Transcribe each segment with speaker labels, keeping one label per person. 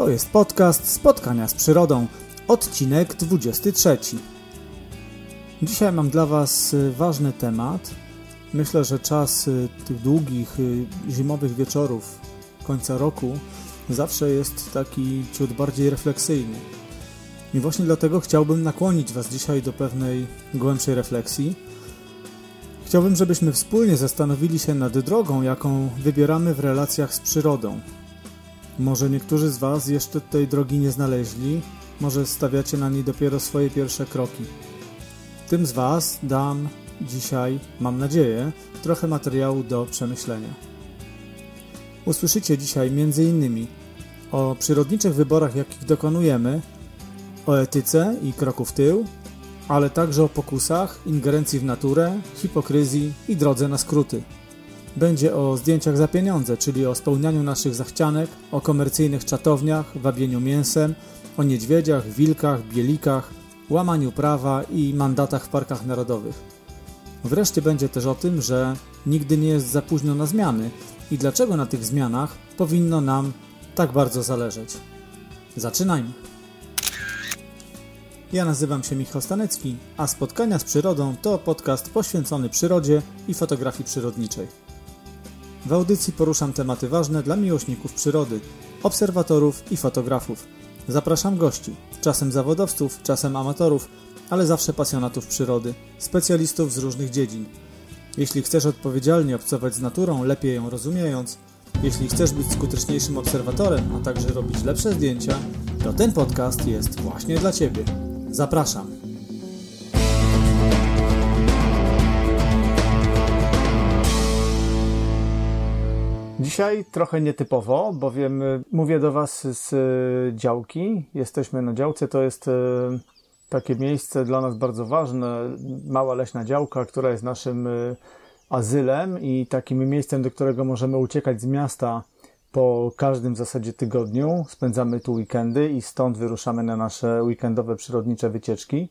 Speaker 1: To jest podcast Spotkania z Przyrodą, odcinek 23. Dzisiaj mam dla Was y, ważny temat. Myślę, że czas y, tych długich y, zimowych wieczorów końca roku zawsze jest taki ciut bardziej refleksyjny. I właśnie dlatego chciałbym nakłonić Was dzisiaj do pewnej głębszej refleksji. Chciałbym, żebyśmy wspólnie zastanowili się nad drogą, jaką wybieramy w relacjach z przyrodą. Może niektórzy z Was jeszcze tej drogi nie znaleźli, może stawiacie na niej dopiero swoje pierwsze kroki. Tym z Was dam dzisiaj, mam nadzieję, trochę materiału do przemyślenia. Usłyszycie dzisiaj m.in. o przyrodniczych wyborach, jakich dokonujemy, o etyce i kroku w tył, ale także o pokusach, ingerencji w naturę, hipokryzji i drodze na skróty. Będzie o zdjęciach za pieniądze, czyli o spełnianiu naszych zachcianek, o komercyjnych czatowniach, wabieniu mięsem, o niedźwiedziach, wilkach, bielikach, łamaniu prawa i mandatach w parkach narodowych. Wreszcie będzie też o tym, że nigdy nie jest za późno na zmiany i dlaczego na tych zmianach powinno nam tak bardzo zależeć. Zaczynajmy! Ja nazywam się Michał Stanecki, a Spotkania z Przyrodą to podcast poświęcony przyrodzie i fotografii przyrodniczej. W audycji poruszam tematy ważne dla miłośników przyrody, obserwatorów i fotografów. Zapraszam gości, czasem zawodowców, czasem amatorów, ale zawsze pasjonatów przyrody, specjalistów z różnych dziedzin. Jeśli chcesz odpowiedzialnie obcować z naturą, lepiej ją rozumiejąc, jeśli chcesz być skuteczniejszym obserwatorem, a także robić lepsze zdjęcia, to ten podcast jest właśnie dla Ciebie. Zapraszam. Dzisiaj trochę nietypowo, bowiem y, mówię do Was z y, działki. Jesteśmy na działce, to jest y, takie miejsce dla nas bardzo ważne, mała leśna działka, która jest naszym azylem i takim miejscem, do którego możemy uciekać z miasta po każdym w zasadzie tygodniu. Spędzamy tu weekendy i stąd wyruszamy na nasze weekendowe przyrodnicze wycieczki.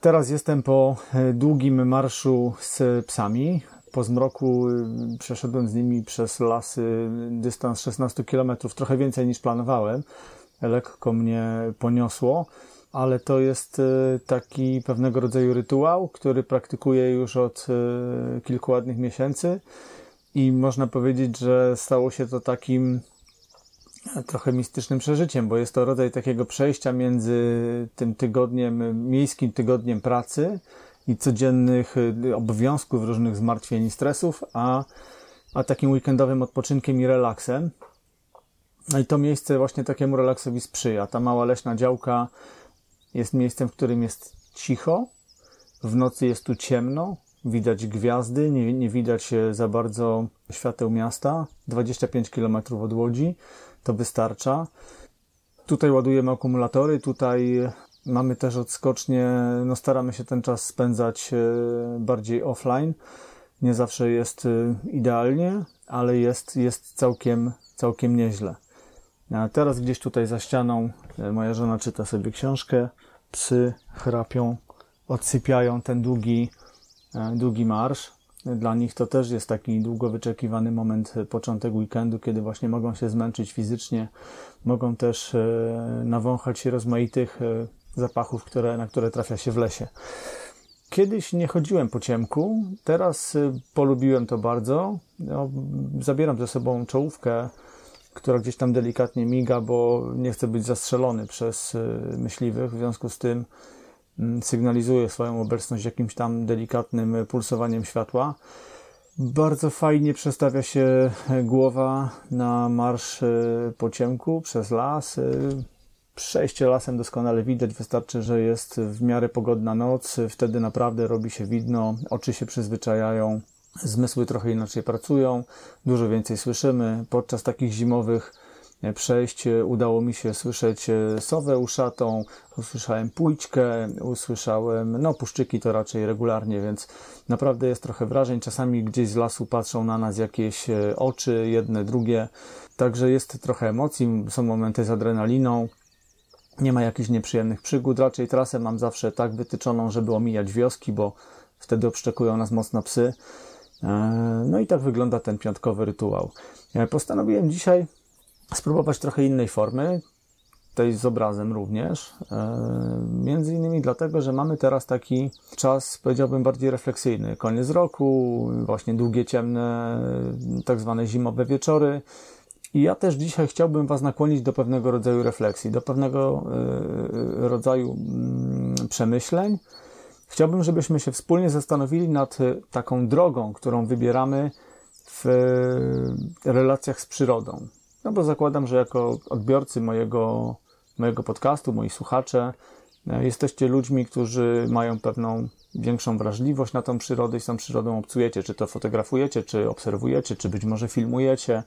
Speaker 1: Teraz jestem po długim marszu z psami. Po zmroku y, przeszedłem z nimi przez lasy dystans 16 km, trochę więcej niż planowałem. Lekko mnie poniosło, ale to jest y, taki pewnego rodzaju rytuał, który praktykuję już od y, kilku ładnych miesięcy i można powiedzieć, że stało się to takim trochę mistycznym przeżyciem, bo jest to rodzaj takiego przejścia między tym tygodniem, miejskim tygodniem pracy, i codziennych y, obowiązków, różnych zmartwień i stresów, a, a takim weekendowym odpoczynkiem i relaksem. No i to miejsce właśnie takiemu relaksowi sprzyja. Ta mała leśna działka jest miejscem, w którym jest cicho, w nocy jest tu ciemno, widać gwiazdy, nie, nie widać za bardzo świateł miasta. 25 km od Łodzi to wystarcza. Tutaj ładujemy akumulatory, tutaj Mamy też odskocznie, no staramy się ten czas spędzać e, bardziej offline. Nie zawsze jest e, idealnie, ale jest, jest całkiem, całkiem nieźle. A teraz gdzieś tutaj za ścianą e, moja żona czyta sobie książkę, psy chrapią, odsypiają ten długi, długi marsz. Dla nich to też jest taki długo wyczekiwany moment, początek weekendu, kiedy właśnie mogą się zmęczyć fizycznie, mogą też nawąchać się rozmaitych zapachów, które, na które trafia się w lesie. Kiedyś nie chodziłem po ciemku, teraz y, polubiłem to bardzo. No, zabieram ze sobą czołówkę, która gdzieś tam delikatnie miga, bo nie chcę być zastrzelony przez y, myśliwych. W związku z tym mm, sygnalizuję swoją obecność jakimś tam delikatnym pulsowaniem światła. Bardzo fajnie przestawia się głowa na marsz y, po ciemku przez las. Przejście lasem doskonale widać, wystarczy, że jest w miarę pogodna noc, wtedy naprawdę robi się widno, oczy się przyzwyczajają, zmysły trochę inaczej pracują, dużo więcej słyszymy. Podczas takich zimowych przejść udało mi się słyszeć sowę uszatą, usłyszałem pójczkę, usłyszałem, no puszczyki to raczej regularnie, więc naprawdę jest trochę wrażeń. Czasami gdzieś z lasu patrzą na nas jakieś oczy, jedne, drugie, także jest trochę emocji, są momenty z adrenaliną. Nie ma jakichś nieprzyjemnych przygód. Raczej trasę mam zawsze tak wytyczoną, żeby omijać wioski, bo wtedy obszczekują nas mocno psy. E, no i tak wygląda ten piątkowy rytuał. Postanowiłem dzisiaj spróbować trochę innej formy, tej z obrazem również. E, między innymi dlatego, że mamy teraz taki czas, powiedziałbym, bardziej refleksyjny. Koniec roku, właśnie długie, ciemne, tak zwane zimowe wieczory. I ja też dzisiaj chciałbym Was nakłonić do pewnego rodzaju refleksji, do pewnego e, rodzaju mm, przemyśleń. Chciałbym, żebyśmy się wspólnie zastanowili nad taką drogą, którą wybieramy w relacjach z przyrodą. No bo zakładam, że jako odbiorcy mojego, mojego podcastu, moi słuchacze, e, jesteście ludźmi, którzy mają pewną większą wrażliwość na tą przyrodę i z tą przyrodą obcujecie. Czy to fotografujecie, czy obserwujecie, czy być może filmujecie,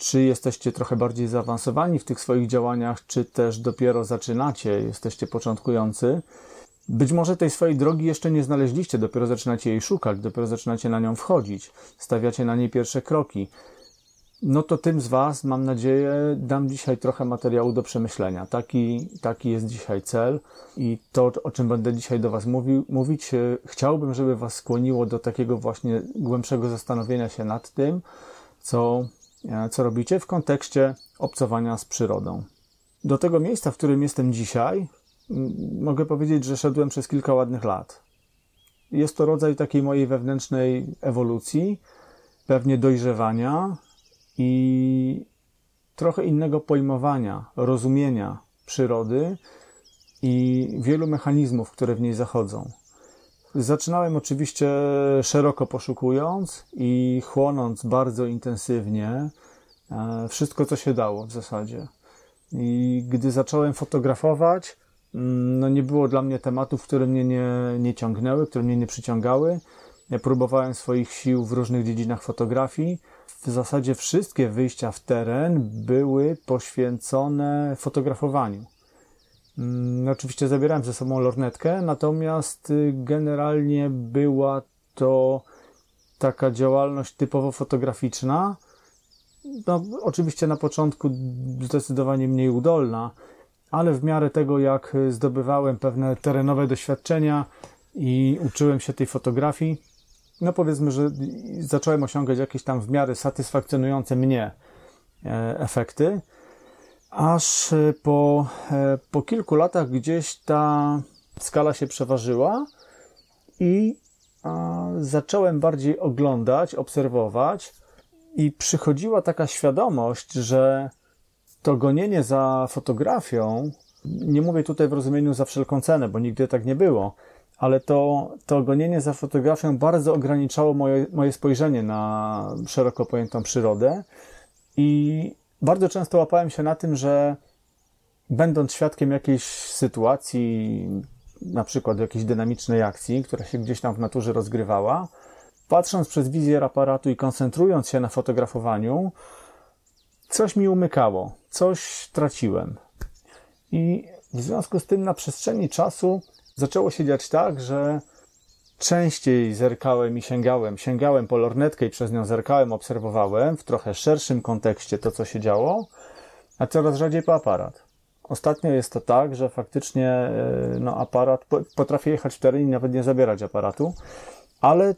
Speaker 1: czy jesteście trochę bardziej zaawansowani w tych swoich działaniach, czy też dopiero zaczynacie, jesteście początkujący. Być może tej swojej drogi jeszcze nie znaleźliście, dopiero zaczynacie jej szukać, dopiero zaczynacie na nią wchodzić, stawiacie na niej pierwsze kroki. No to tym z Was, mam nadzieję, dam dzisiaj trochę materiału do przemyślenia. Taki, taki jest dzisiaj cel i to, o czym będę dzisiaj do Was mówić, e, chciałbym, żeby Was skłoniło do takiego właśnie głębszego zastanowienia się nad tym, co, co robicie w kontekście obcowania z przyrodą. Do tego miejsca, w którym jestem dzisiaj, mogę powiedzieć, że szedłem przez kilka ładnych lat. Jest to rodzaj takiej mojej wewnętrznej ewolucji, pewnie dojrzewania i trochę innego pojmowania, rozumienia przyrody i wielu mechanizmów, które w niej zachodzą. Zaczynałem oczywiście szeroko poszukując i chłonąc bardzo intensywnie e, wszystko, co się dało w zasadzie. I gdy zacząłem fotografować, no nie było dla mnie tematów, które mnie nie, nie ciągnęły, które mnie nie przyciągały. Ja próbowałem swoich sił w różnych dziedzinach fotografii. W zasadzie wszystkie wyjścia w teren były poświęcone fotografowaniu. No, oczywiście zabierałem ze sobą lornetkę, natomiast y, generalnie była to taka działalność typowo fotograficzna. No, oczywiście na początku zdecydowanie mniej udolna, ale w miarę tego, jak zdobywałem pewne terenowe doświadczenia i uczyłem się tej fotografii, no powiedzmy, że zacząłem osiągać jakieś tam w miarę satysfakcjonujące mnie e, efekty, aż e, po, e, po kilku latach gdzieś ta skala się przeważyła i zacząłem bardziej oglądać, obserwować i przychodziła taka świadomość, że to gonienie za fotografią, nie mówię tutaj w rozumieniu za wszelką cenę, bo nigdy tak nie było, ale to, to gonienie za fotografią bardzo ograniczało moje, moje spojrzenie na szeroko pojętą przyrodę i bardzo często łapałem się na tym, że będąc świadkiem jakiejś sytuacji, na przykład jakiejś dynamicznej akcji, która się gdzieś tam w naturze rozgrywała, patrząc przez wizjer aparatu i koncentrując się na fotografowaniu, coś mi umykało, coś traciłem. I w związku z tym na przestrzeni czasu zaczęło się dziać tak, że częściej zerkałem i sięgałem. Sięgałem po lornetkę i przez nią zerkałem, obserwowałem w trochę szerszym kontekście to, co się działo, a coraz rzadziej po aparat. Ostatnio jest to tak, że faktycznie e, no, aparat, potrafię jechać w teren i nawet nie zabierać aparatu, ale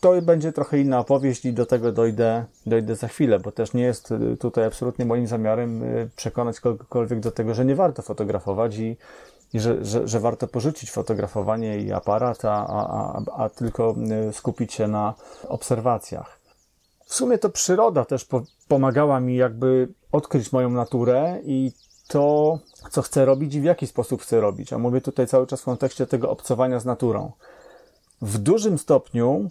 Speaker 1: to będzie trochę inna opowieść i do tego dojdę, dojdę za chwilę, bo też nie jest y, tutaj absolutnie moim zamiarem y, przekonać kogokolwiek do tego, że nie warto fotografować i, i że, że, że warto porzucić fotografowanie i aparat, a, a, a tylko y, skupić się na obserwacjach. W sumie to przyroda też po, pomagała mi jakby odkryć moją naturę i to, co chcę robić i w jaki sposób chcę robić. A mówię tutaj cały czas w kontekście tego obcowania z naturą. W dużym stopniu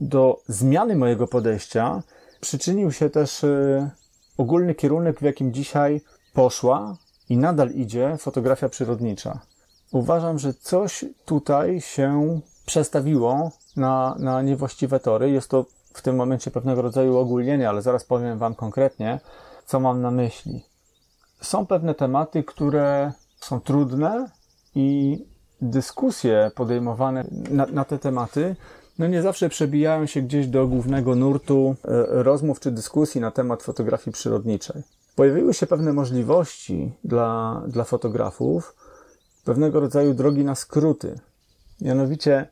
Speaker 1: do zmiany mojego podejścia przyczynił się też y, ogólny kierunek, w jakim dzisiaj poszła i nadal idzie fotografia przyrodnicza. Uważam, że coś tutaj się przestawiło na, na niewłaściwe tory. Jest to w tym momencie pewnego rodzaju ogólnienie, ale zaraz powiem Wam konkretnie, co mam na myśli. Są pewne tematy, które są trudne i dyskusje podejmowane na, na te tematy no nie zawsze przebijają się gdzieś do głównego nurtu e, rozmów czy dyskusji na temat fotografii przyrodniczej. Pojawiły się pewne możliwości dla, dla fotografów, pewnego rodzaju drogi na skróty. Mianowicie,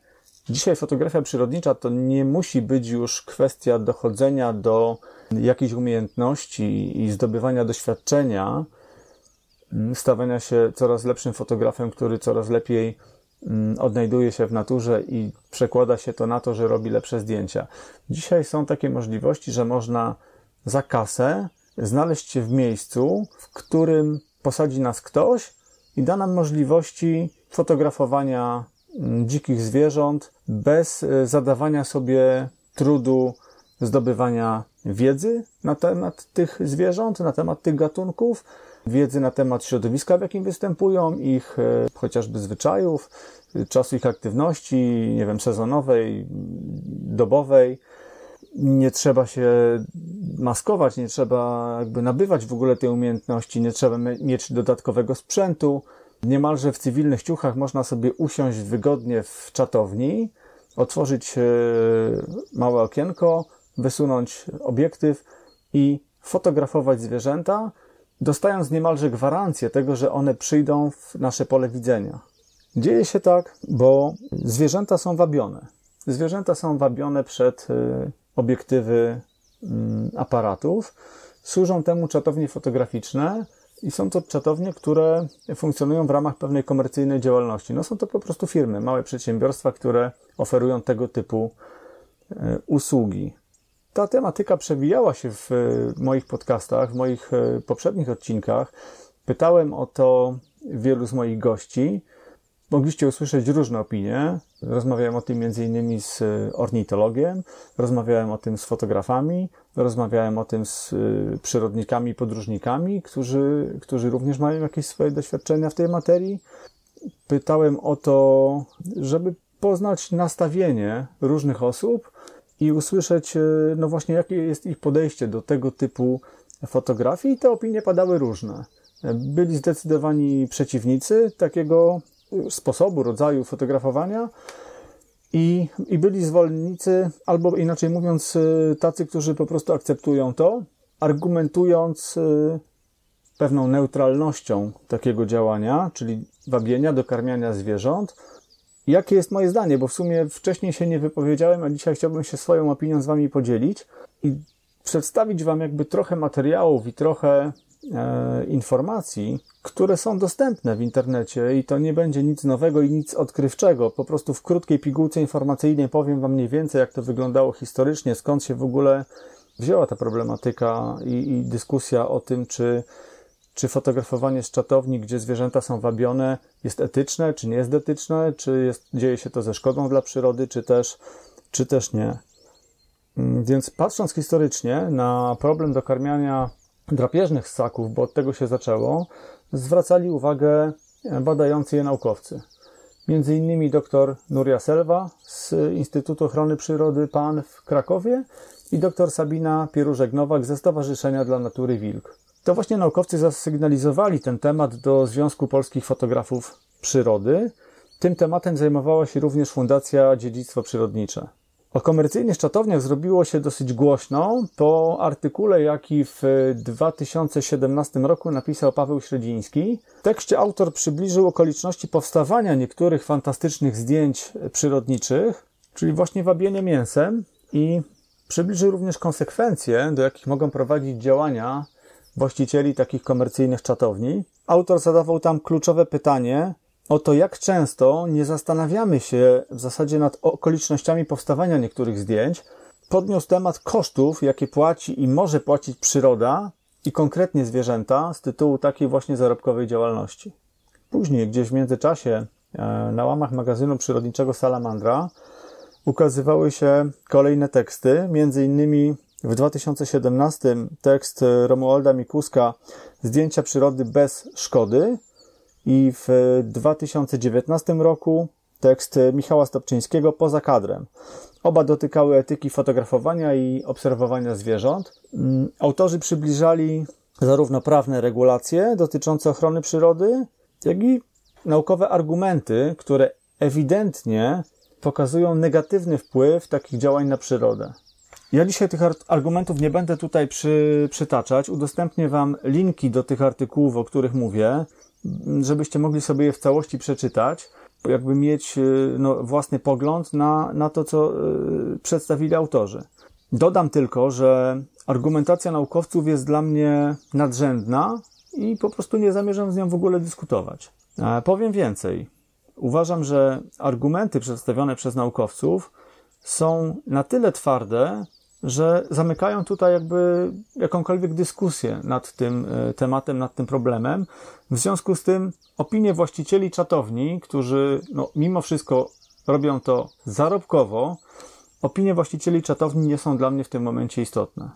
Speaker 1: dzisiaj fotografia przyrodnicza to nie musi być już kwestia dochodzenia do jakichś umiejętności i zdobywania doświadczenia, mm, stawania się coraz lepszym fotografem, który coraz lepiej mm, odnajduje się w naturze i przekłada się to na to, że robi lepsze zdjęcia. Dzisiaj są takie możliwości, że można za kasę znaleźć się w miejscu, w którym posadzi nas ktoś i da nam możliwości fotografowania mm, dzikich zwierząt bez e, zadawania sobie trudu zdobywania wiedzy na temat tych zwierząt, na temat tych gatunków, wiedzy na temat środowiska, w jakim występują, ich e, chociażby zwyczajów, czasu ich aktywności, nie wiem, sezonowej, dobowej. Nie trzeba się maskować, nie trzeba jakby nabywać w ogóle tej umiejętności, nie trzeba mieć dodatkowego sprzętu. Niemalże w cywilnych ciuchach można sobie usiąść wygodnie w czatowni, otworzyć e, małe okienko, wysunąć obiektyw i fotografować zwierzęta, dostając niemalże gwarancję tego, że one przyjdą w nasze pole widzenia. Dzieje się tak, bo zwierzęta są wabione. Zwierzęta są wabione przed e, obiektywy mm, aparatów. Służą temu czatownie fotograficzne, i są to czatownie, które funkcjonują w ramach pewnej komercyjnej działalności. No są to po prostu firmy, małe przedsiębiorstwa, które oferują tego typu e, usługi. Ta tematyka przewijała się w moich podcastach, w moich e, poprzednich odcinkach. Pytałem o to wielu z moich gości. Mogliście usłyszeć różne opinie. Rozmawiałem o tym m.in. z ornitologiem, rozmawiałem o tym z fotografami, rozmawiałem o tym z y, przyrodnikami, podróżnikami, którzy, którzy również mają jakieś swoje doświadczenia w tej materii. Pytałem o to, żeby poznać nastawienie różnych osób i usłyszeć, y, no właśnie, jakie jest ich podejście do tego typu fotografii. I te opinie padały różne. Byli zdecydowani przeciwnicy takiego sposobu, rodzaju fotografowania i, i byli zwolennicy, albo inaczej mówiąc, y, tacy, którzy po prostu akceptują to, argumentując y, pewną neutralnością takiego działania, czyli wabienia, dokarmiania zwierząt. Jakie jest moje zdanie, bo w sumie wcześniej się nie wypowiedziałem, a dzisiaj chciałbym się swoją opinią z Wami podzielić i przedstawić Wam jakby trochę materiałów i trochę informacji, które są dostępne w internecie i to nie będzie nic nowego i nic odkrywczego. Po prostu w krótkiej pigułce informacyjnej powiem Wam mniej więcej, jak to wyglądało historycznie, skąd się w ogóle wzięła ta problematyka i, i dyskusja o tym, czy, czy fotografowanie z czatowni, gdzie zwierzęta są wabione, jest etyczne, czy nie jest etyczne, czy jest, dzieje się to ze szkodą dla przyrody, czy też, czy też nie. Mm, więc patrząc historycznie na problem dokarmiania drapieżnych ssaków, bo od tego się zaczęło, zwracali uwagę badający je naukowcy. Między innymi dr Nuria Selwa z Instytutu Ochrony Przyrody PAN w Krakowie i dr Sabina Pierużek-Nowak ze Stowarzyszenia dla Natury Wilk. To właśnie naukowcy zasygnalizowali ten temat do Związku Polskich Fotografów Przyrody. Tym tematem zajmowała się również Fundacja Dziedzictwo Przyrodnicze. O komercyjnych czatowniach zrobiło się dosyć głośno po artykule, jaki w 2017 roku napisał Paweł Średziński. W tekście autor przybliżył okoliczności powstawania niektórych fantastycznych zdjęć przyrodniczych, czyli właśnie wabienie mięsem i przybliżył również konsekwencje, do jakich mogą prowadzić działania właścicieli takich komercyjnych czatowni. Autor zadawał tam kluczowe pytanie, o to, jak często nie zastanawiamy się w zasadzie nad okolicznościami powstawania niektórych zdjęć, podniósł temat kosztów, jakie płaci i może płacić przyroda i konkretnie zwierzęta z tytułu takiej właśnie zarobkowej działalności. Później, gdzieś w międzyczasie, e, na łamach magazynu przyrodniczego Salamandra ukazywały się kolejne teksty, między innymi w 2017 tekst Romualda Mikuska Zdjęcia przyrody bez szkody, i w 2019 roku tekst Michała Stopczyńskiego Poza kadrem. Oba dotykały etyki fotografowania i obserwowania zwierząt. Mm, autorzy przybliżali zarówno prawne regulacje dotyczące ochrony przyrody, jak i naukowe argumenty, które ewidentnie pokazują negatywny wpływ takich działań na przyrodę. Ja dzisiaj tych argumentów nie będę tutaj przy, przytaczać. Udostępnię Wam linki do tych artykułów, o których mówię żebyście mogli sobie je w całości przeczytać, jakby mieć y, no, własny pogląd na, na to, co y, przedstawili autorzy. Dodam tylko, że argumentacja naukowców jest dla mnie nadrzędna i po prostu nie zamierzam z nią w ogóle dyskutować. E, powiem więcej. Uważam, że argumenty przedstawione przez naukowców są na tyle twarde, że zamykają tutaj jakby jakąkolwiek dyskusję nad tym e, tematem, nad tym problemem. W związku z tym opinie właścicieli czatowni, którzy no, mimo wszystko robią to zarobkowo, opinie właścicieli czatowni nie są dla mnie w tym momencie istotne.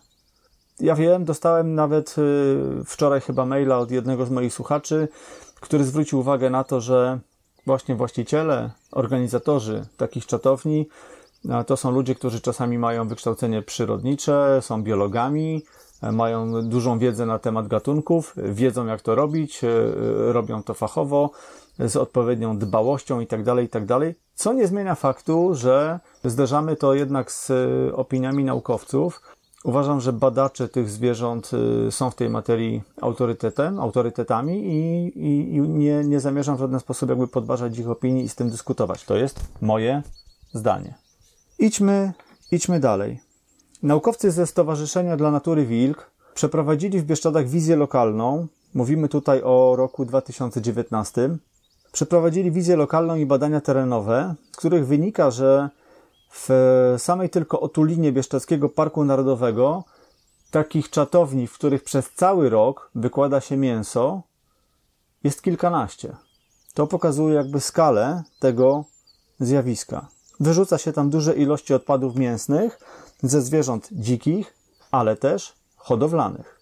Speaker 1: Ja wiem, dostałem nawet e, wczoraj chyba maila od jednego z moich słuchaczy, który zwrócił uwagę na to, że właśnie właściciele, organizatorzy takich czatowni to są ludzie, którzy czasami mają wykształcenie przyrodnicze, są biologami, e, mają dużą wiedzę na temat gatunków, wiedzą jak to robić, e, robią to fachowo, z odpowiednią dbałością itd., tak itd., tak co nie zmienia faktu, że zderzamy to jednak z e, opiniami naukowców. Uważam, że badacze tych zwierząt są w tej materii autorytetem, autorytetami i, i, i nie, nie zamierzam w żaden sposób jakby podważać ich opinii i z tym dyskutować. To jest moje zdanie. Idźmy, idźmy dalej. Naukowcy ze Stowarzyszenia dla Natury Wilk przeprowadzili w Bieszczadach wizję lokalną. Mówimy tutaj o roku 2019. Przeprowadzili wizję lokalną i badania terenowe, z których wynika, że w samej tylko otulinie Bieszczadzkiego Parku Narodowego takich czatowni, w których przez cały rok wykłada się mięso, jest kilkanaście. To pokazuje jakby skalę tego zjawiska. Wyrzuca się tam duże ilości odpadów mięsnych ze zwierząt dzikich, ale też hodowlanych.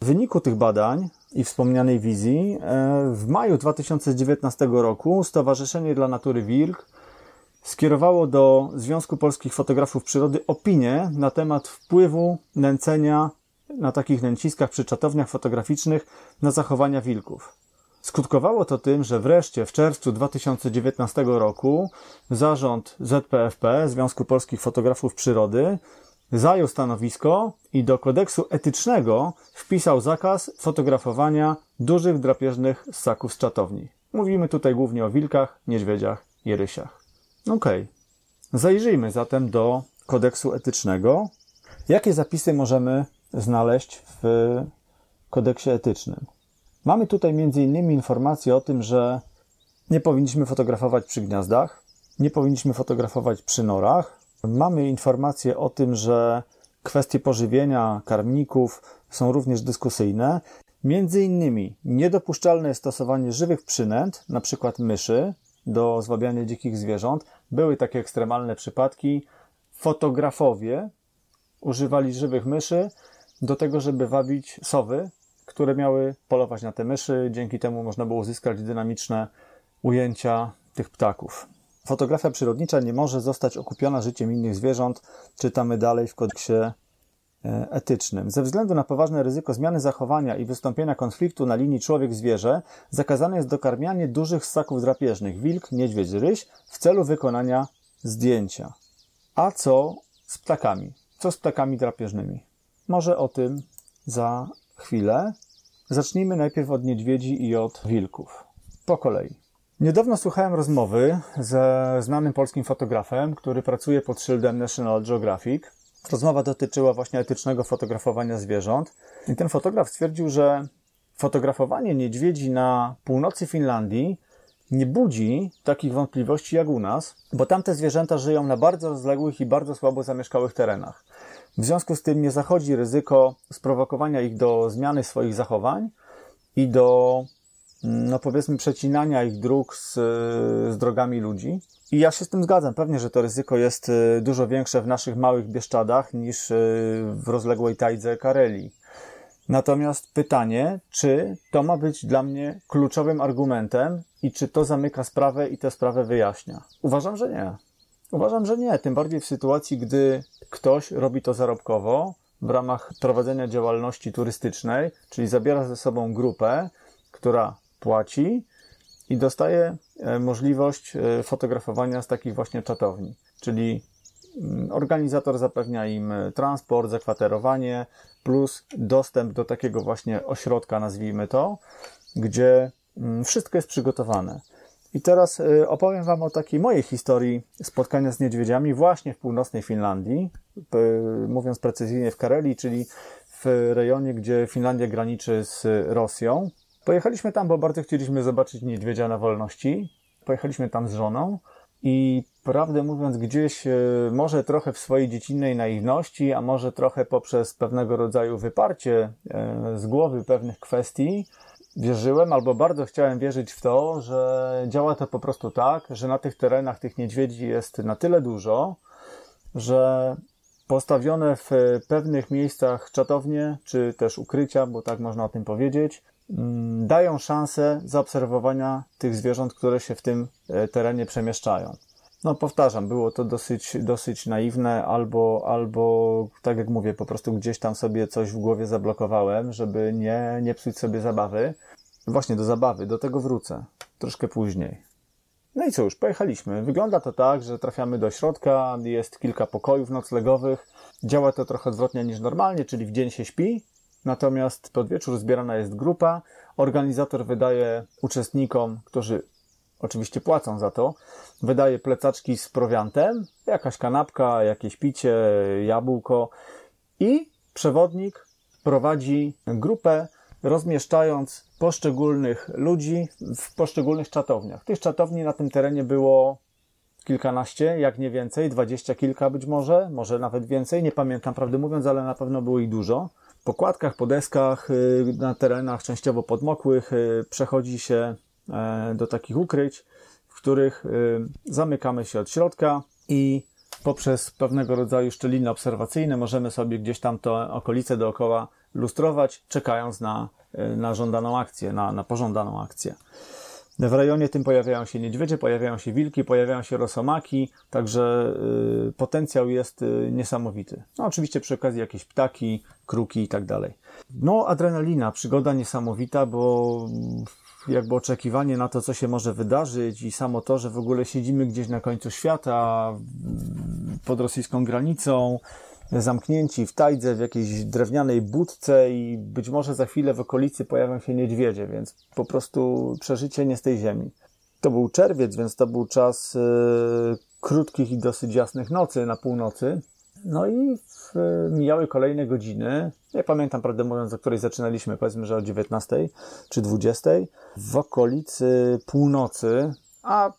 Speaker 1: W wyniku tych badań i wspomnianej wizji e, w maju 2019 roku Stowarzyszenie dla Natury Wilk skierowało do Związku Polskich Fotografów Przyrody opinię na temat wpływu nęcenia na takich nęciskach przy czatowniach fotograficznych na zachowania wilków. Skutkowało to tym, że wreszcie w czerwcu 2019 roku zarząd ZPFP, Związku Polskich Fotografów Przyrody, zajął stanowisko i do kodeksu etycznego wpisał zakaz fotografowania dużych drapieżnych ssaków z czatowni. Mówimy tutaj głównie o wilkach, niedźwiedziach i rysiach. Okej. Okay. Zajrzyjmy zatem do kodeksu etycznego. Jakie zapisy możemy znaleźć w kodeksie etycznym? Mamy tutaj m.in. informacje o tym, że nie powinniśmy fotografować przy gniazdach, nie powinniśmy fotografować przy norach. Mamy informacje o tym, że kwestie pożywienia karmników są również dyskusyjne. Między innymi niedopuszczalne jest stosowanie żywych przynęt, np. myszy, do zwabiania dzikich zwierząt. Były takie ekstremalne przypadki. Fotografowie używali żywych myszy do tego, żeby wabić sowy, które miały polować na te myszy. Dzięki temu można było uzyskać dynamiczne ujęcia tych ptaków. Fotografia przyrodnicza nie może zostać okupiona życiem innych zwierząt, czytamy dalej w kodeksie e, etycznym. Ze względu na poważne ryzyko zmiany zachowania i wystąpienia konfliktu na linii człowiek-zwierzę, zakazane jest dokarmianie dużych ssaków drapieżnych wilk, niedźwiedź, ryś w celu wykonania zdjęcia. A co z ptakami? Co z ptakami drapieżnymi? Może o tym za chwilę. Zacznijmy najpierw od niedźwiedzi i od wilków. Po kolei. Niedawno słuchałem rozmowy ze znanym polskim fotografem, który pracuje pod szyldem National Geographic. Rozmowa dotyczyła właśnie etycznego fotografowania zwierząt. I ten fotograf stwierdził, że fotografowanie niedźwiedzi na północy Finlandii nie budzi takich wątpliwości jak u nas, bo tamte zwierzęta żyją na bardzo rozległych i bardzo słabo zamieszkałych terenach. W związku z tym nie zachodzi ryzyko sprowokowania ich do zmiany swoich zachowań i do, no powiedzmy, przecinania ich dróg z, z drogami ludzi. I ja się z tym zgadzam. Pewnie, że to ryzyko jest y, dużo większe w naszych małych Bieszczadach niż y, w rozległej tajdze Karelii. Natomiast pytanie, czy to ma być dla mnie kluczowym argumentem i czy to zamyka sprawę i tę sprawę wyjaśnia? Uważam, że nie. Uważam, że nie. Tym bardziej w sytuacji, gdy ktoś robi to zarobkowo w ramach prowadzenia działalności turystycznej, czyli zabiera ze sobą grupę, która płaci i dostaje e, możliwość e, fotografowania z takich właśnie czatowni. Czyli mm, organizator zapewnia im e, transport, zakwaterowanie, plus dostęp do takiego właśnie ośrodka, nazwijmy to, gdzie mm, wszystko jest przygotowane. I teraz y, opowiem Wam o takiej mojej historii spotkania z niedźwiedziami właśnie w północnej Finlandii, mówiąc precyzyjnie w Karelii, czyli w rejonie, gdzie Finlandia graniczy z Rosją. Pojechaliśmy tam, bo bardzo chcieliśmy zobaczyć niedźwiedzia na wolności. Pojechaliśmy tam z żoną i prawdę mówiąc, gdzieś e, może trochę w swojej dziecinnej naiwności, a może trochę poprzez pewnego rodzaju wyparcie e, z głowy pewnych kwestii, wierzyłem albo bardzo chciałem wierzyć w to, że działa to po prostu tak, że na tych terenach tych niedźwiedzi jest na tyle dużo, że postawione w pewnych miejscach czatownie, czy też ukrycia, bo tak można o tym powiedzieć, mm, dają szansę zaobserwowania tych zwierząt, które się w tym e, terenie przemieszczają. No powtarzam, było to dosyć, dosyć naiwne, albo, albo tak jak mówię, po prostu gdzieś tam sobie coś w głowie zablokowałem, żeby nie, nie psuć sobie zabawy. Właśnie do zabawy, do tego wrócę troszkę później. No i cóż, pojechaliśmy. Wygląda to tak, że trafiamy do środka, jest kilka pokojów noclegowych. Działa to trochę odwrotnie niż normalnie, czyli w dzień się śpi, natomiast pod wieczór zbierana jest grupa. Organizator wydaje uczestnikom, którzy oczywiście płacą za to, wydaje plecaczki z prowiantem, jakaś kanapka, jakieś picie, jabłko i przewodnik prowadzi grupę, rozmieszczając poszczególnych ludzi w poszczególnych czatowniach. Tych czatowni na tym terenie było kilkanaście, jak nie więcej, dwadzieścia kilka być może, może nawet więcej, nie pamiętam prawdę mówiąc, ale na pewno było ich dużo. Po kładkach, po deskach, y, na terenach częściowo podmokłych y, przechodzi się do takich ukryć, w których y, zamykamy się od środka i poprzez pewnego rodzaju szczeliny obserwacyjne możemy sobie gdzieś tam to okolice dookoła lustrować, czekając na, na żądaną akcję, na, na pożądaną akcję. W rejonie tym pojawiają się niedźwiedzie, pojawiają się wilki, pojawiają się rosomaki, także y, potencjał jest y, niesamowity. No oczywiście przy okazji jakieś ptaki, kruki i tak dalej. No adrenalina, przygoda niesamowita, bo jakby oczekiwanie na to, co się może wydarzyć i samo to, że w ogóle siedzimy gdzieś na końcu świata, pod rosyjską granicą, zamknięci w tajdze, w jakiejś drewnianej budce i być może za chwilę w okolicy pojawią się niedźwiedzie, więc po prostu przeżycie nie z tej ziemi. To był czerwiec, więc to był czas y, krótkich i dosyć jasnych nocy na północy. No i w, mijały kolejne godziny. Nie pamiętam, prawdę mówiąc, o której zaczynaliśmy, powiedzmy, że o 19 czy 20 w okolicy północy, a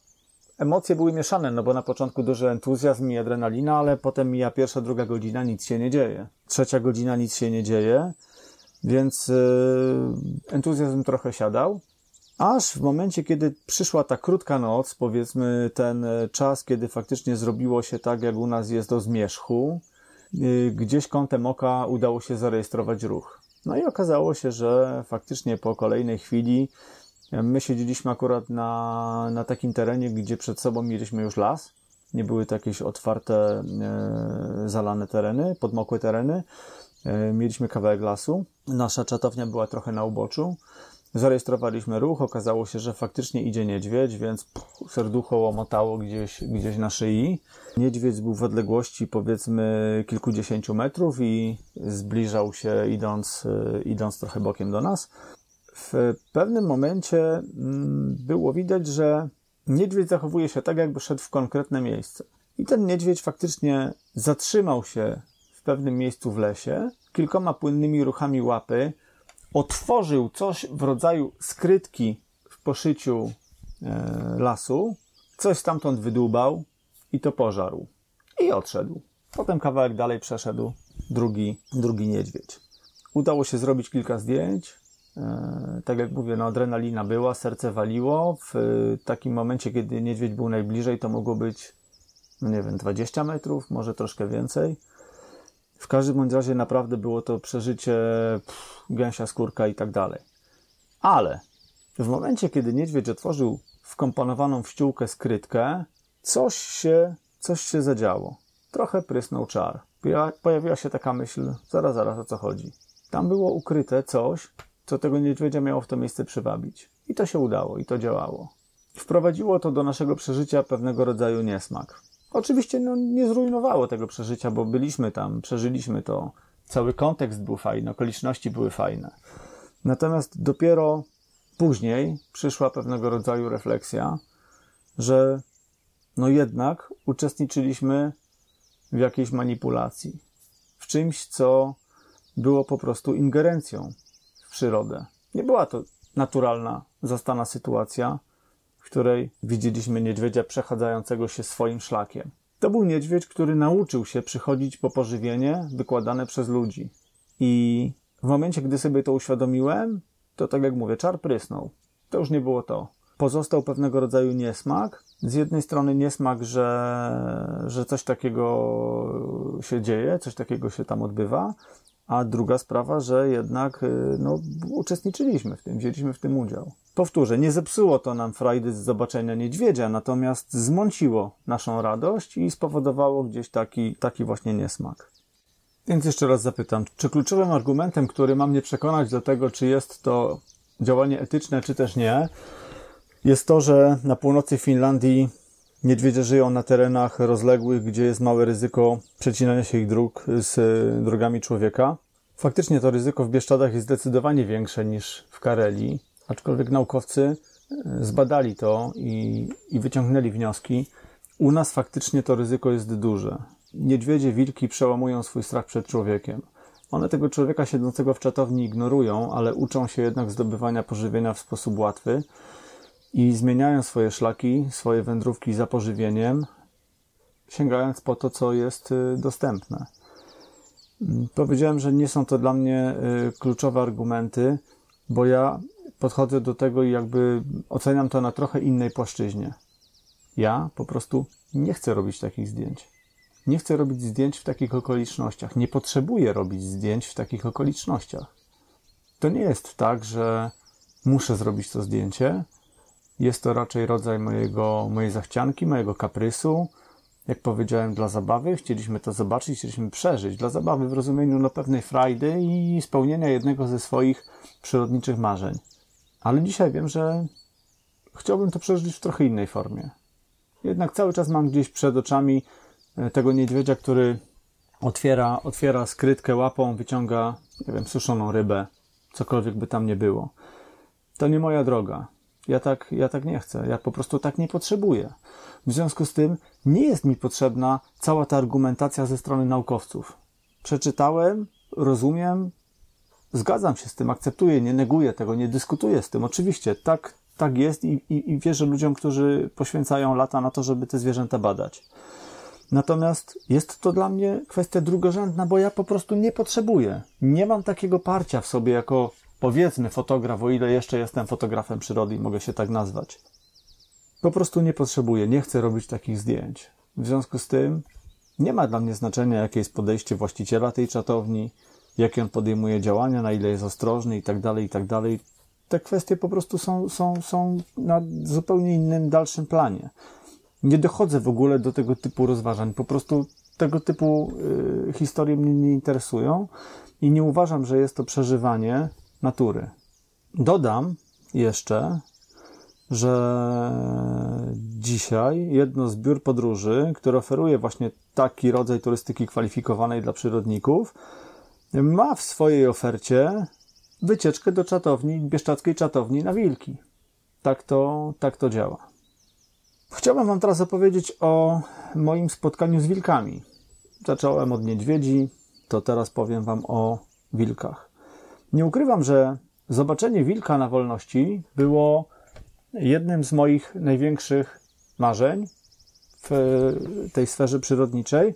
Speaker 1: Emocje były mieszane, no bo na początku duży entuzjazm i adrenalina, ale potem mija pierwsza, druga godzina, nic się nie dzieje. Trzecia godzina, nic się nie dzieje, więc yy, entuzjazm trochę siadał. Aż w momencie, kiedy przyszła ta krótka noc, powiedzmy ten e, czas, kiedy faktycznie zrobiło się tak, jak u nas jest do zmierzchu, yy, gdzieś kątem oka udało się zarejestrować ruch. No i okazało się, że faktycznie po kolejnej chwili My siedzieliśmy akurat na, na takim terenie, gdzie przed sobą mieliśmy już las. Nie były to jakieś otwarte, e, zalane tereny, podmokłe tereny. E, mieliśmy kawałek lasu. Nasza czatownia była trochę na uboczu. Zarejestrowaliśmy ruch, okazało się, że faktycznie idzie niedźwiedź, więc pff, serducho łomotało gdzieś, gdzieś na szyi. Niedźwiedź był w odległości powiedzmy kilkudziesięciu metrów i zbliżał się idąc, e, idąc trochę bokiem do nas w pewnym momencie mm, było widać, że niedźwiedź zachowuje się tak, jakby szedł w konkretne miejsce. I ten niedźwiedź faktycznie zatrzymał się w pewnym miejscu w lesie, kilkoma płynnymi ruchami łapy, otworzył coś w rodzaju skrytki w poszyciu e, lasu, coś stamtąd wydłubał i to pożarł. I odszedł. Potem kawałek dalej przeszedł drugi, drugi niedźwiedź. Udało się zrobić kilka zdjęć. E, tak jak mówię, no adrenalina była, serce waliło. W takim momencie, kiedy niedźwiedź był najbliżej, to mogło być, no nie wiem, 20 metrów, może troszkę więcej. W każdym bądź razie naprawdę było to przeżycie pff, gęsia skórka i tak dalej. Ale w momencie, kiedy niedźwiedź otworzył wkomponowaną w ściółkę skrytkę, coś się, coś się zadziało. Trochę prysnął czar. Pojawiła się taka myśl, zaraz, zaraz, o co chodzi. Tam było ukryte coś, co tego niedźwiedzia miało w to miejsce przywabić. I to się udało, i to działało. Wprowadziło to do naszego przeżycia pewnego rodzaju niesmak. Oczywiście no, nie zrujnowało tego przeżycia, bo byliśmy tam, przeżyliśmy to. Cały kontekst był fajny, okoliczności były fajne. Natomiast dopiero później przyszła pewnego rodzaju refleksja, że no jednak uczestniczyliśmy w jakiejś manipulacji, w czymś, co było po prostu ingerencją w przyrodę. Nie była to naturalna, zastana sytuacja, w której widzieliśmy niedźwiedzia przechadzającego się swoim szlakiem. To był niedźwiedź, który nauczył się przychodzić po pożywienie wykładane przez ludzi. I w momencie, gdy sobie to uświadomiłem, to tak jak mówię, czar prysnął. To już nie było to. Pozostał pewnego rodzaju niesmak. Z jednej strony niesmak, że, że coś takiego się dzieje, coś takiego się tam odbywa, a druga sprawa, że jednak y, no, uczestniczyliśmy w tym, wzięliśmy w tym udział. Powtórzę, nie zepsuło to nam frajdy z zobaczenia niedźwiedzia, natomiast zmąciło naszą radość i spowodowało gdzieś taki, taki właśnie niesmak. Więc jeszcze raz zapytam, czy kluczowym argumentem, który ma mnie przekonać do tego, czy jest to działanie etyczne, czy też nie, jest to, że na północy Finlandii niedźwiedzie żyją na terenach rozległych, gdzie jest małe ryzyko przecinania się ich dróg z drogami człowieka. Faktycznie to ryzyko w Bieszczadach jest zdecydowanie większe niż w Karelii, aczkolwiek naukowcy e, zbadali to i, i wyciągnęli wnioski. U nas faktycznie to ryzyko jest duże. Niedźwiedzie, wilki przełamują swój strach przed człowiekiem. One tego człowieka siedzącego w czatowni ignorują, ale uczą się jednak zdobywania pożywienia w sposób łatwy i zmieniają swoje szlaki, swoje wędrówki za pożywieniem, sięgając po to, co jest y, dostępne. Mm, powiedziałem, że nie są to dla mnie y, kluczowe argumenty, bo ja podchodzę do tego i jakby oceniam to na trochę innej płaszczyźnie. Ja po prostu nie chcę robić takich zdjęć. Nie chcę robić zdjęć w takich okolicznościach. Nie potrzebuję robić zdjęć w takich okolicznościach. To nie jest tak, że muszę zrobić to zdjęcie. Jest to raczej rodzaj mojego, mojej zachcianki, mojego kaprysu. Jak powiedziałem, dla zabawy. Chcieliśmy to zobaczyć, chcieliśmy przeżyć. Dla zabawy w rozumieniu no, pewnej frajdy i spełnienia jednego ze swoich przyrodniczych marzeń. Ale dzisiaj wiem, że chciałbym to przeżyć w trochę innej formie. Jednak cały czas mam gdzieś przed oczami e, tego niedźwiedzia, który otwiera, otwiera skrytkę łapą, wyciąga, nie wiem, suszoną rybę, cokolwiek by tam nie było. To nie moja droga. Ja tak, ja tak nie chcę. Ja po prostu tak nie potrzebuję. W związku z tym nie jest mi potrzebna cała ta argumentacja ze strony naukowców. Przeczytałem, rozumiem, zgadzam się z tym, akceptuję, nie neguję tego, nie dyskutuję z tym. Oczywiście, tak, tak jest i, i, i wierzę ludziom, którzy poświęcają lata na to, żeby te zwierzęta badać. Natomiast jest to dla mnie kwestia drugorzędna, bo ja po prostu nie potrzebuję. Nie mam takiego parcia w sobie jako powiedzmy fotograf, o ile jeszcze jestem fotografem przyrody i mogę się tak nazwać. Po prostu nie potrzebuję, nie chcę robić takich zdjęć. W związku z tym nie ma dla mnie znaczenia, jakie jest podejście właściciela tej czatowni, jakie on podejmuje działania, na ile jest ostrożny i tak dalej, i tak. Te kwestie po prostu są, są, są na zupełnie innym, dalszym planie. Nie dochodzę w ogóle do tego typu rozważań. Po prostu tego typu y, historie mnie nie interesują i nie uważam, że jest to przeżywanie natury. Dodam jeszcze, że dzisiaj jedno z biur podróży, które oferuje właśnie taki rodzaj turystyki kwalifikowanej dla przyrodników, ma w swojej ofercie wycieczkę do czatowni, bieszczackiej czatowni na wilki. Tak to, tak to działa. Chciałbym Wam teraz opowiedzieć o moim spotkaniu z wilkami. Zacząłem od niedźwiedzi, to teraz powiem Wam o wilkach. Nie ukrywam, że zobaczenie wilka na wolności było jednym z moich największych marzeń w tej sferze przyrodniczej.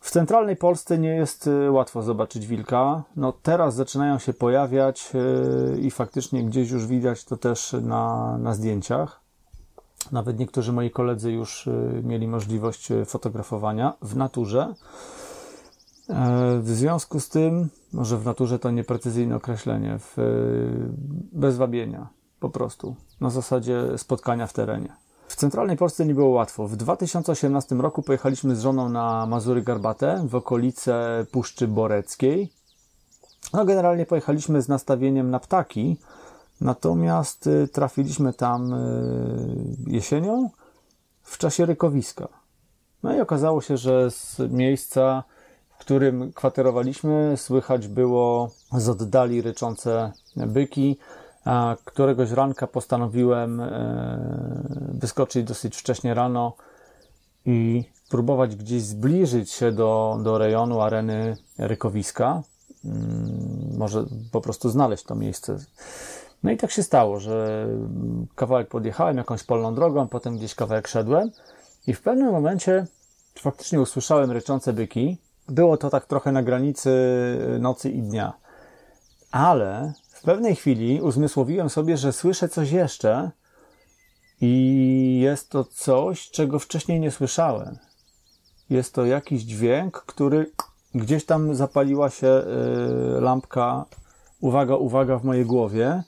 Speaker 1: W centralnej Polsce nie jest e, łatwo zobaczyć wilka. No teraz zaczynają się pojawiać e, i faktycznie gdzieś już widać to też na, na zdjęciach. Nawet niektórzy moi koledzy już e, mieli możliwość fotografowania w naturze. W związku z tym, może w naturze to nieprecyzyjne określenie, w, bez wabienia, po prostu, na zasadzie spotkania w terenie. W centralnej Polsce nie było łatwo. W 2018 roku pojechaliśmy z żoną na Mazury Garbate w okolice Puszczy Boreckiej. No, generalnie pojechaliśmy z nastawieniem na ptaki, natomiast y, trafiliśmy tam jesienią w czasie rykowiska. No i okazało się, że z miejsca którym kwaterowaliśmy, słychać było z oddali ryczące byki. a któregoś ranka postanowiłem e, wyskoczyć dosyć wcześnie rano i próbować gdzieś zbliżyć się do, do rejonu areny Rykowiska. Mm, może po prostu znaleźć to miejsce. No i tak się stało, że kawałek podjechałem jakąś polną drogą, potem gdzieś kawałek szedłem i w pewnym momencie faktycznie usłyszałem ryczące byki. Było to tak trochę na granicy nocy i dnia. Ale w pewnej chwili uzmysłowiłem sobie, że słyszę coś jeszcze i jest to coś, czego wcześniej nie słyszałem. Jest to jakiś dźwięk, który gdzieś tam zapaliła się y, lampka. Uwaga, uwaga w mojej głowie.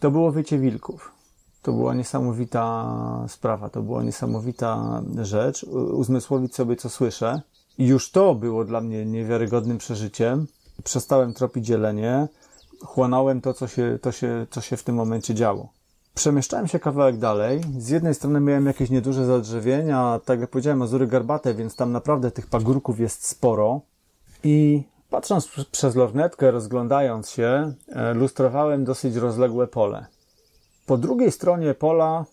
Speaker 1: To było wycie wilków. To była niesamowita sprawa, to była niesamowita rzecz. Uzmysłowić sobie, co słyszę. I już to było dla mnie niewiarygodnym przeżyciem. Przestałem tropić dzielenie, chłonąłem to, co się, to się, co się w tym momencie działo. Przemieszczałem się kawałek dalej. Z jednej strony miałem jakieś nieduże zadrzewienia, tak jak powiedziałem, Mazury Garbate, więc tam naprawdę tych pagórków jest sporo. I patrząc przez lornetkę, rozglądając się, e, lustrowałem dosyć rozległe pole. Po drugiej stronie pola,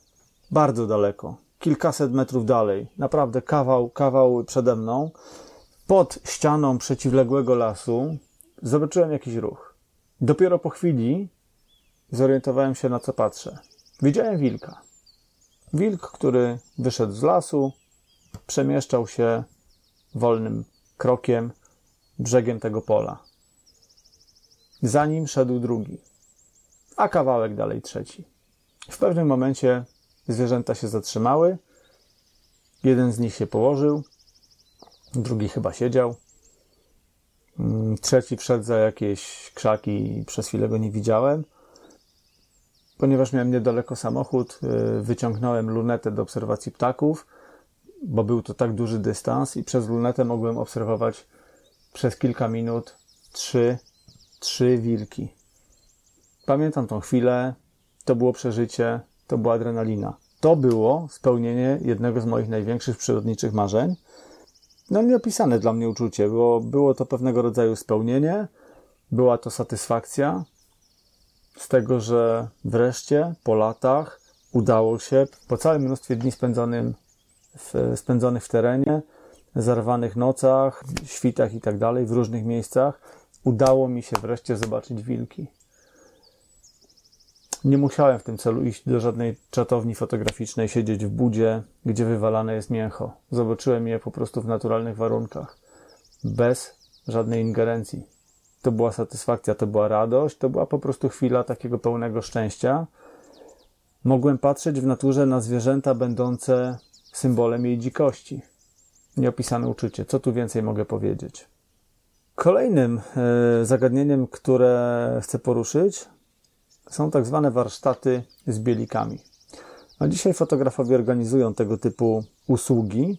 Speaker 1: bardzo daleko, kilkaset metrów dalej, naprawdę kawał, kawał przede mną, pod ścianą przeciwległego lasu, zobaczyłem jakiś ruch. Dopiero po chwili zorientowałem się, na co patrzę. Widziałem wilka. Wilk, który wyszedł z lasu, przemieszczał się wolnym krokiem brzegiem tego pola. Za nim szedł drugi, a kawałek dalej trzeci. W pewnym momencie zwierzęta się zatrzymały. Jeden z nich się położył, drugi chyba siedział. Mm, trzeci wszedł za jakieś krzaki i przez chwilę go nie widziałem. Ponieważ miałem niedaleko samochód, y, wyciągnąłem lunetę do obserwacji ptaków, bo był to tak duży dystans i przez lunetę mogłem obserwować przez kilka minut trzy, trzy wilki. Pamiętam tą chwilę, to było przeżycie, to była adrenalina. To było spełnienie jednego z moich największych przyrodniczych marzeń. No nieopisane dla mnie uczucie, bo było to pewnego rodzaju spełnienie, była to satysfakcja z tego, że wreszcie po latach udało się, po całym mnóstwie dni spędzonym w, spędzonych w terenie, zarwanych nocach, świtach i tak dalej, w różnych miejscach, udało mi się wreszcie zobaczyć wilki. Nie musiałem w tym celu iść do żadnej czatowni fotograficznej, siedzieć w budzie, gdzie wywalane jest mięcho. Zobaczyłem je po prostu w naturalnych warunkach, bez żadnej ingerencji. To była satysfakcja, to była radość, to była po prostu chwila takiego pełnego szczęścia. Mogłem patrzeć w naturze na zwierzęta będące symbolem jej dzikości. Nieopisane uczucie. Co tu więcej mogę powiedzieć? Kolejnym e, zagadnieniem, które chcę poruszyć, są tak zwane warsztaty z bielikami. A dzisiaj fotografowie organizują tego typu usługi.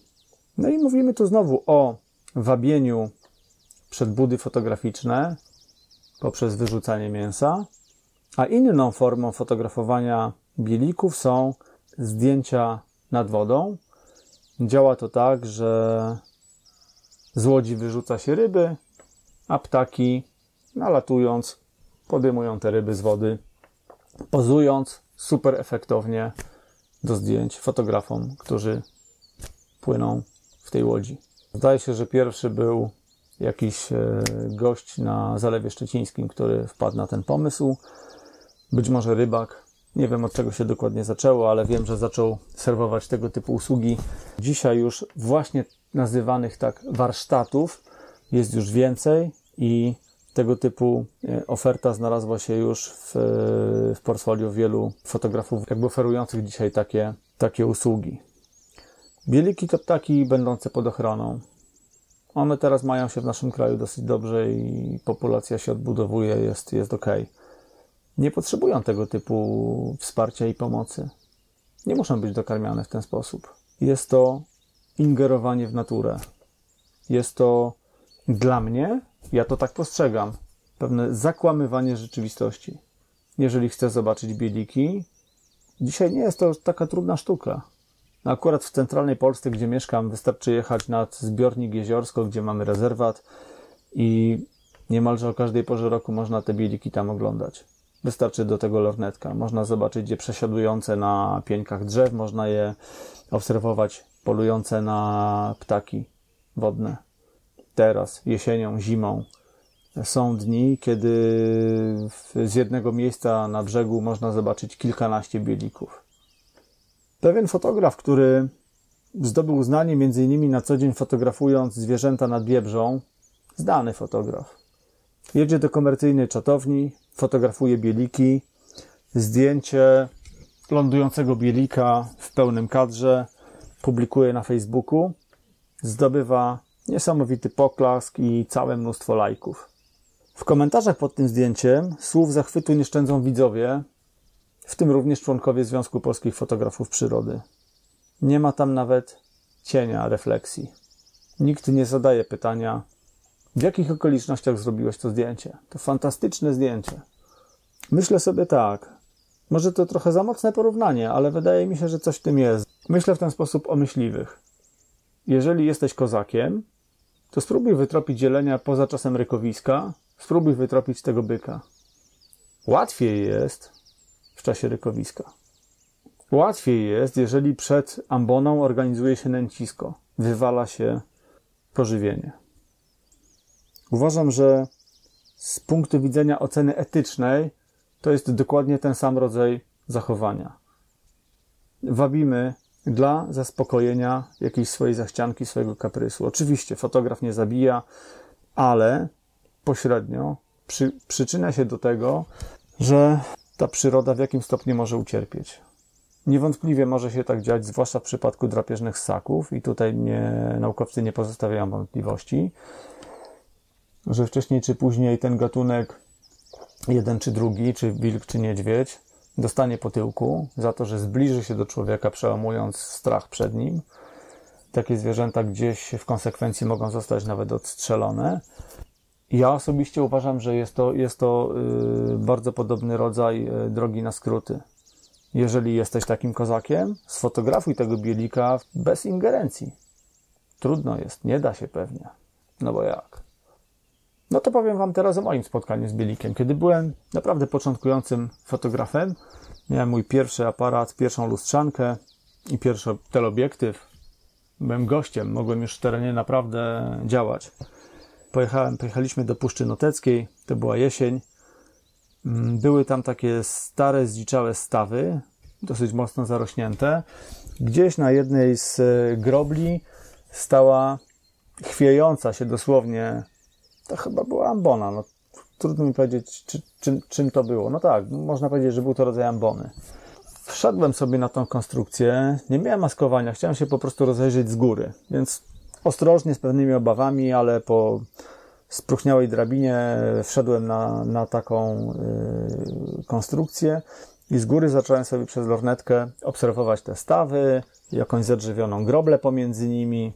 Speaker 1: No i mówimy tu znowu o wabieniu przed budy fotograficzne poprzez wyrzucanie mięsa, a inną formą fotografowania bielików są zdjęcia nad wodą. Działa to tak, że z łodzi wyrzuca się ryby, a ptaki nalatując podejmują te ryby z wody pozując super efektownie do zdjęć fotografom, którzy płyną w tej łodzi. Zdaje się, że pierwszy był jakiś e, gość na Zalewie Szczecińskim, który wpadł na ten pomysł. Być może rybak. Nie wiem od czego się dokładnie zaczęło, ale wiem, że zaczął serwować tego typu usługi. Dzisiaj już właśnie nazywanych tak warsztatów jest już więcej i tego typu e, oferta znalazła się już w, w portfolio wielu fotografów, jakby oferujących dzisiaj takie, takie usługi. Bieliki to ptaki będące pod ochroną. One teraz mają się w naszym kraju dosyć dobrze i populacja się odbudowuje, jest, jest ok. Nie potrzebują tego typu wsparcia i pomocy. Nie muszą być dokarmiane w ten sposób. Jest to ingerowanie w naturę. Jest to dla mnie ja to tak postrzegam. Pewne zakłamywanie rzeczywistości. Jeżeli chcę zobaczyć bieliki, dzisiaj nie jest to taka trudna sztuka. No akurat w centralnej Polsce, gdzie mieszkam, wystarczy jechać nad zbiornik Jeziorsko, gdzie mamy rezerwat i niemalże o każdej porze roku można te bieliki tam oglądać. Wystarczy do tego lornetka. Można zobaczyć je przesiadujące na pieńkach drzew, można je obserwować polujące na ptaki wodne. Teraz, jesienią, zimą, są dni, kiedy z jednego miejsca na brzegu można zobaczyć kilkanaście bielików. Pewien fotograf, który zdobył uznanie m.in. na co dzień fotografując zwierzęta nad Biebrzą, znany fotograf. Jedzie do komercyjnej czatowni, fotografuje bieliki, zdjęcie lądującego bielika w pełnym kadrze, publikuje na Facebooku, zdobywa niesamowity poklask i całe mnóstwo lajków. W komentarzach pod tym zdjęciem słów zachwytu nie szczędzą widzowie, w tym również członkowie Związku Polskich Fotografów Przyrody. Nie ma tam nawet cienia refleksji. Nikt nie zadaje pytania, w jakich okolicznościach zrobiłeś to zdjęcie. To fantastyczne zdjęcie. Myślę sobie tak. Może to trochę za mocne porównanie, ale wydaje mi się, że coś w tym jest. Myślę w ten sposób o myśliwych. Jeżeli jesteś kozakiem, to spróbuj wytropić zielenia poza czasem rykowiska, spróbuj wytropić tego byka. Łatwiej jest w czasie rykowiska. Łatwiej jest, jeżeli przed amboną organizuje się nęcisko, wywala się pożywienie. Uważam, że z punktu widzenia oceny etycznej to jest dokładnie ten sam rodzaj zachowania. Wabimy dla zaspokojenia jakiejś swojej zachcianki, swojego kaprysu. Oczywiście fotograf nie zabija, ale pośrednio przy, przyczynia się do tego, że ta przyroda w jakim stopniu może ucierpieć. Niewątpliwie może się tak dziać, zwłaszcza w przypadku drapieżnych ssaków, i tutaj nie, naukowcy nie pozostawiają wątpliwości, że wcześniej czy później ten gatunek, jeden czy drugi, czy wilk, czy niedźwiedź, dostanie po tyłku za to, że zbliży się do człowieka, przełamując strach przed nim. Takie zwierzęta gdzieś w konsekwencji mogą zostać nawet odstrzelone. Ja osobiście uważam, że jest to, jest to yy, bardzo podobny rodzaj yy, drogi na skróty. Jeżeli jesteś takim kozakiem, sfotografuj tego bielika bez ingerencji. Trudno jest, nie da się pewnie. No bo jak? No to powiem Wam teraz o moim spotkaniu z bielikiem. Kiedy byłem naprawdę początkującym fotografem, miałem mój pierwszy aparat, pierwszą lustrzankę i pierwszy teleobiektyw. Byłem gościem, mogłem już w terenie naprawdę działać. Pojechałem, pojechaliśmy do Puszczy Noteckiej, to była jesień. Mm, były tam takie stare, zdziczałe stawy, dosyć mocno zarośnięte. Gdzieś na jednej z e, grobli stała chwiejąca się dosłownie, to chyba była ambona. No, trudno mi powiedzieć, czy, czym, czym to było. No tak, można powiedzieć, że był to rodzaj ambony. Wszedłem sobie na tą konstrukcję, nie miałem maskowania, chciałem się po prostu rozejrzeć z góry, więc ostrożnie, z pewnymi obawami, ale po spróchniałej drabinie wszedłem na, na taką y, konstrukcję i z góry zacząłem sobie przez lornetkę obserwować te stawy, jakąś zadrzewioną groblę pomiędzy nimi,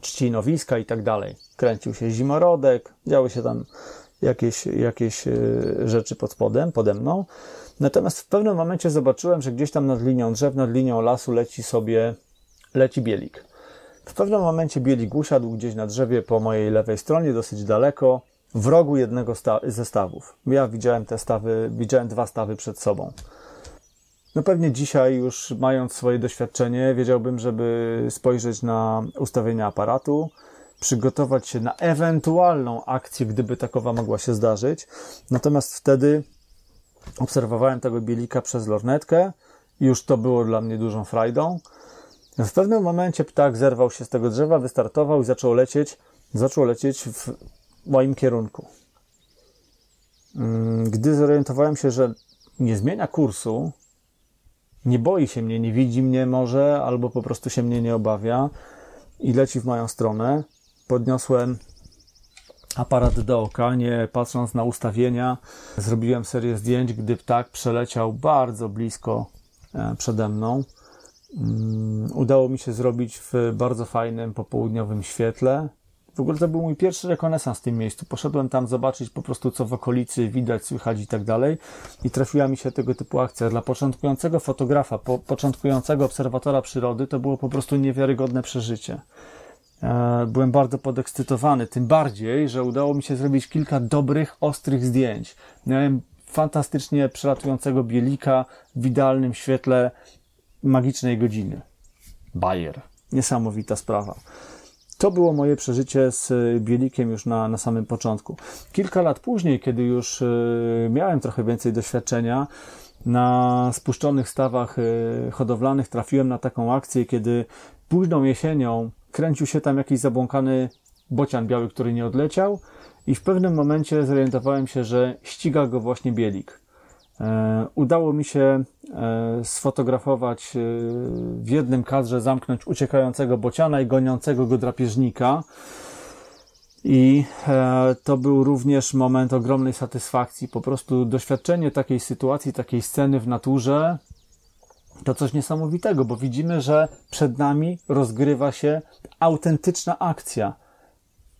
Speaker 1: trzcinowiska i tak dalej. Kręcił się zimorodek, działy się tam jakieś, jakieś y, rzeczy pod spodem, pode mną. Natomiast w pewnym momencie zobaczyłem, że gdzieś tam nad linią drzew, nad linią lasu leci sobie, leci bielik. W pewnym momencie bielik usiadł gdzieś na drzewie po mojej lewej stronie, dosyć daleko, w rogu jednego ze stawów. Ja widziałem te stawy, widziałem dwa stawy przed sobą. No pewnie dzisiaj już mając swoje doświadczenie, wiedziałbym, żeby spojrzeć na ustawienia aparatu, przygotować się na ewentualną akcję, gdyby takowa mogła się zdarzyć. Natomiast wtedy obserwowałem tego bielika przez lornetkę już to było dla mnie dużą frajdą. W pewnym momencie ptak zerwał się z tego drzewa, wystartował i zaczął lecieć, zaczął lecieć w moim kierunku. Mm, gdy zorientowałem się, że nie zmienia kursu, nie boi się mnie, nie widzi mnie może, albo po prostu się mnie nie obawia i leci w moją stronę, podniosłem aparat do oka, nie patrząc na ustawienia. Zrobiłem serię zdjęć, gdy ptak przeleciał bardzo blisko e, przede mną. Mm, udało mi się zrobić w bardzo fajnym popołudniowym świetle. W ogóle to był mój pierwszy rekonesans w tym miejscu. Poszedłem tam zobaczyć po prostu, co w okolicy widać, słychać i tak dalej. I trafiła mi się tego typu akcja. Dla początkującego fotografa, po, początkującego obserwatora przyrody, to było po prostu niewiarygodne przeżycie. E, byłem bardzo podekscytowany, tym bardziej, że udało mi się zrobić kilka dobrych, ostrych zdjęć. Miałem fantastycznie przelatującego bielika w idealnym świetle magicznej godziny. Bayer. Niesamowita sprawa. To było moje przeżycie z Bielikiem już na, na samym początku. Kilka lat później, kiedy już y, miałem trochę więcej doświadczenia, na spuszczonych stawach y, hodowlanych trafiłem na taką akcję, kiedy późną jesienią kręcił się tam jakiś zabłąkany bocian biały, który nie odleciał i w pewnym momencie zorientowałem się, że ściga go właśnie bielik. E, udało mi się e, sfotografować e, w jednym kadrze, zamknąć uciekającego bociana i goniącego go drapieżnika. I to był również moment ogromnej satysfakcji. Po prostu doświadczenie takiej sytuacji, takiej sceny w naturze to coś niesamowitego, bo widzimy, że przed nami rozgrywa się autentyczna akcja.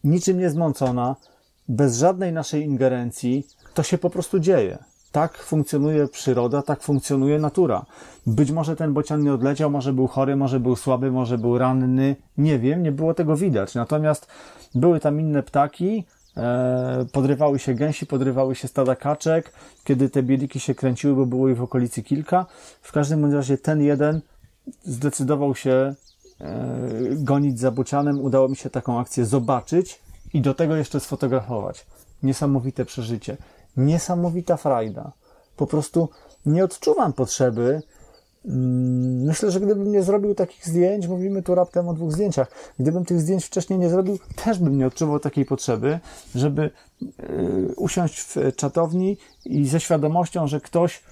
Speaker 1: Niczym niezmącona, bez żadnej naszej ingerencji, to się po prostu dzieje. Tak funkcjonuje przyroda, tak funkcjonuje natura. Być może ten bocian nie odleciał, może był chory, może był słaby, może był ranny, nie wiem, nie było tego widać. Natomiast były tam inne ptaki, e, podrywały się gęsi, podrywały się stada kaczek, kiedy te bieliki się kręciły, bo było ich w okolicy kilka. W każdym razie ten jeden zdecydował się e, gonić za bocianem. Udało mi się taką akcję zobaczyć i do tego jeszcze sfotografować. Niesamowite przeżycie niesamowita frajda. Po prostu nie odczuwam potrzeby. Mm, myślę, że gdybym nie zrobił takich zdjęć, mówimy tu raptem o dwóch zdjęciach, gdybym tych zdjęć wcześniej nie zrobił, też bym nie odczuwał takiej potrzeby, żeby y, usiąść w czatowni i ze świadomością, że ktoś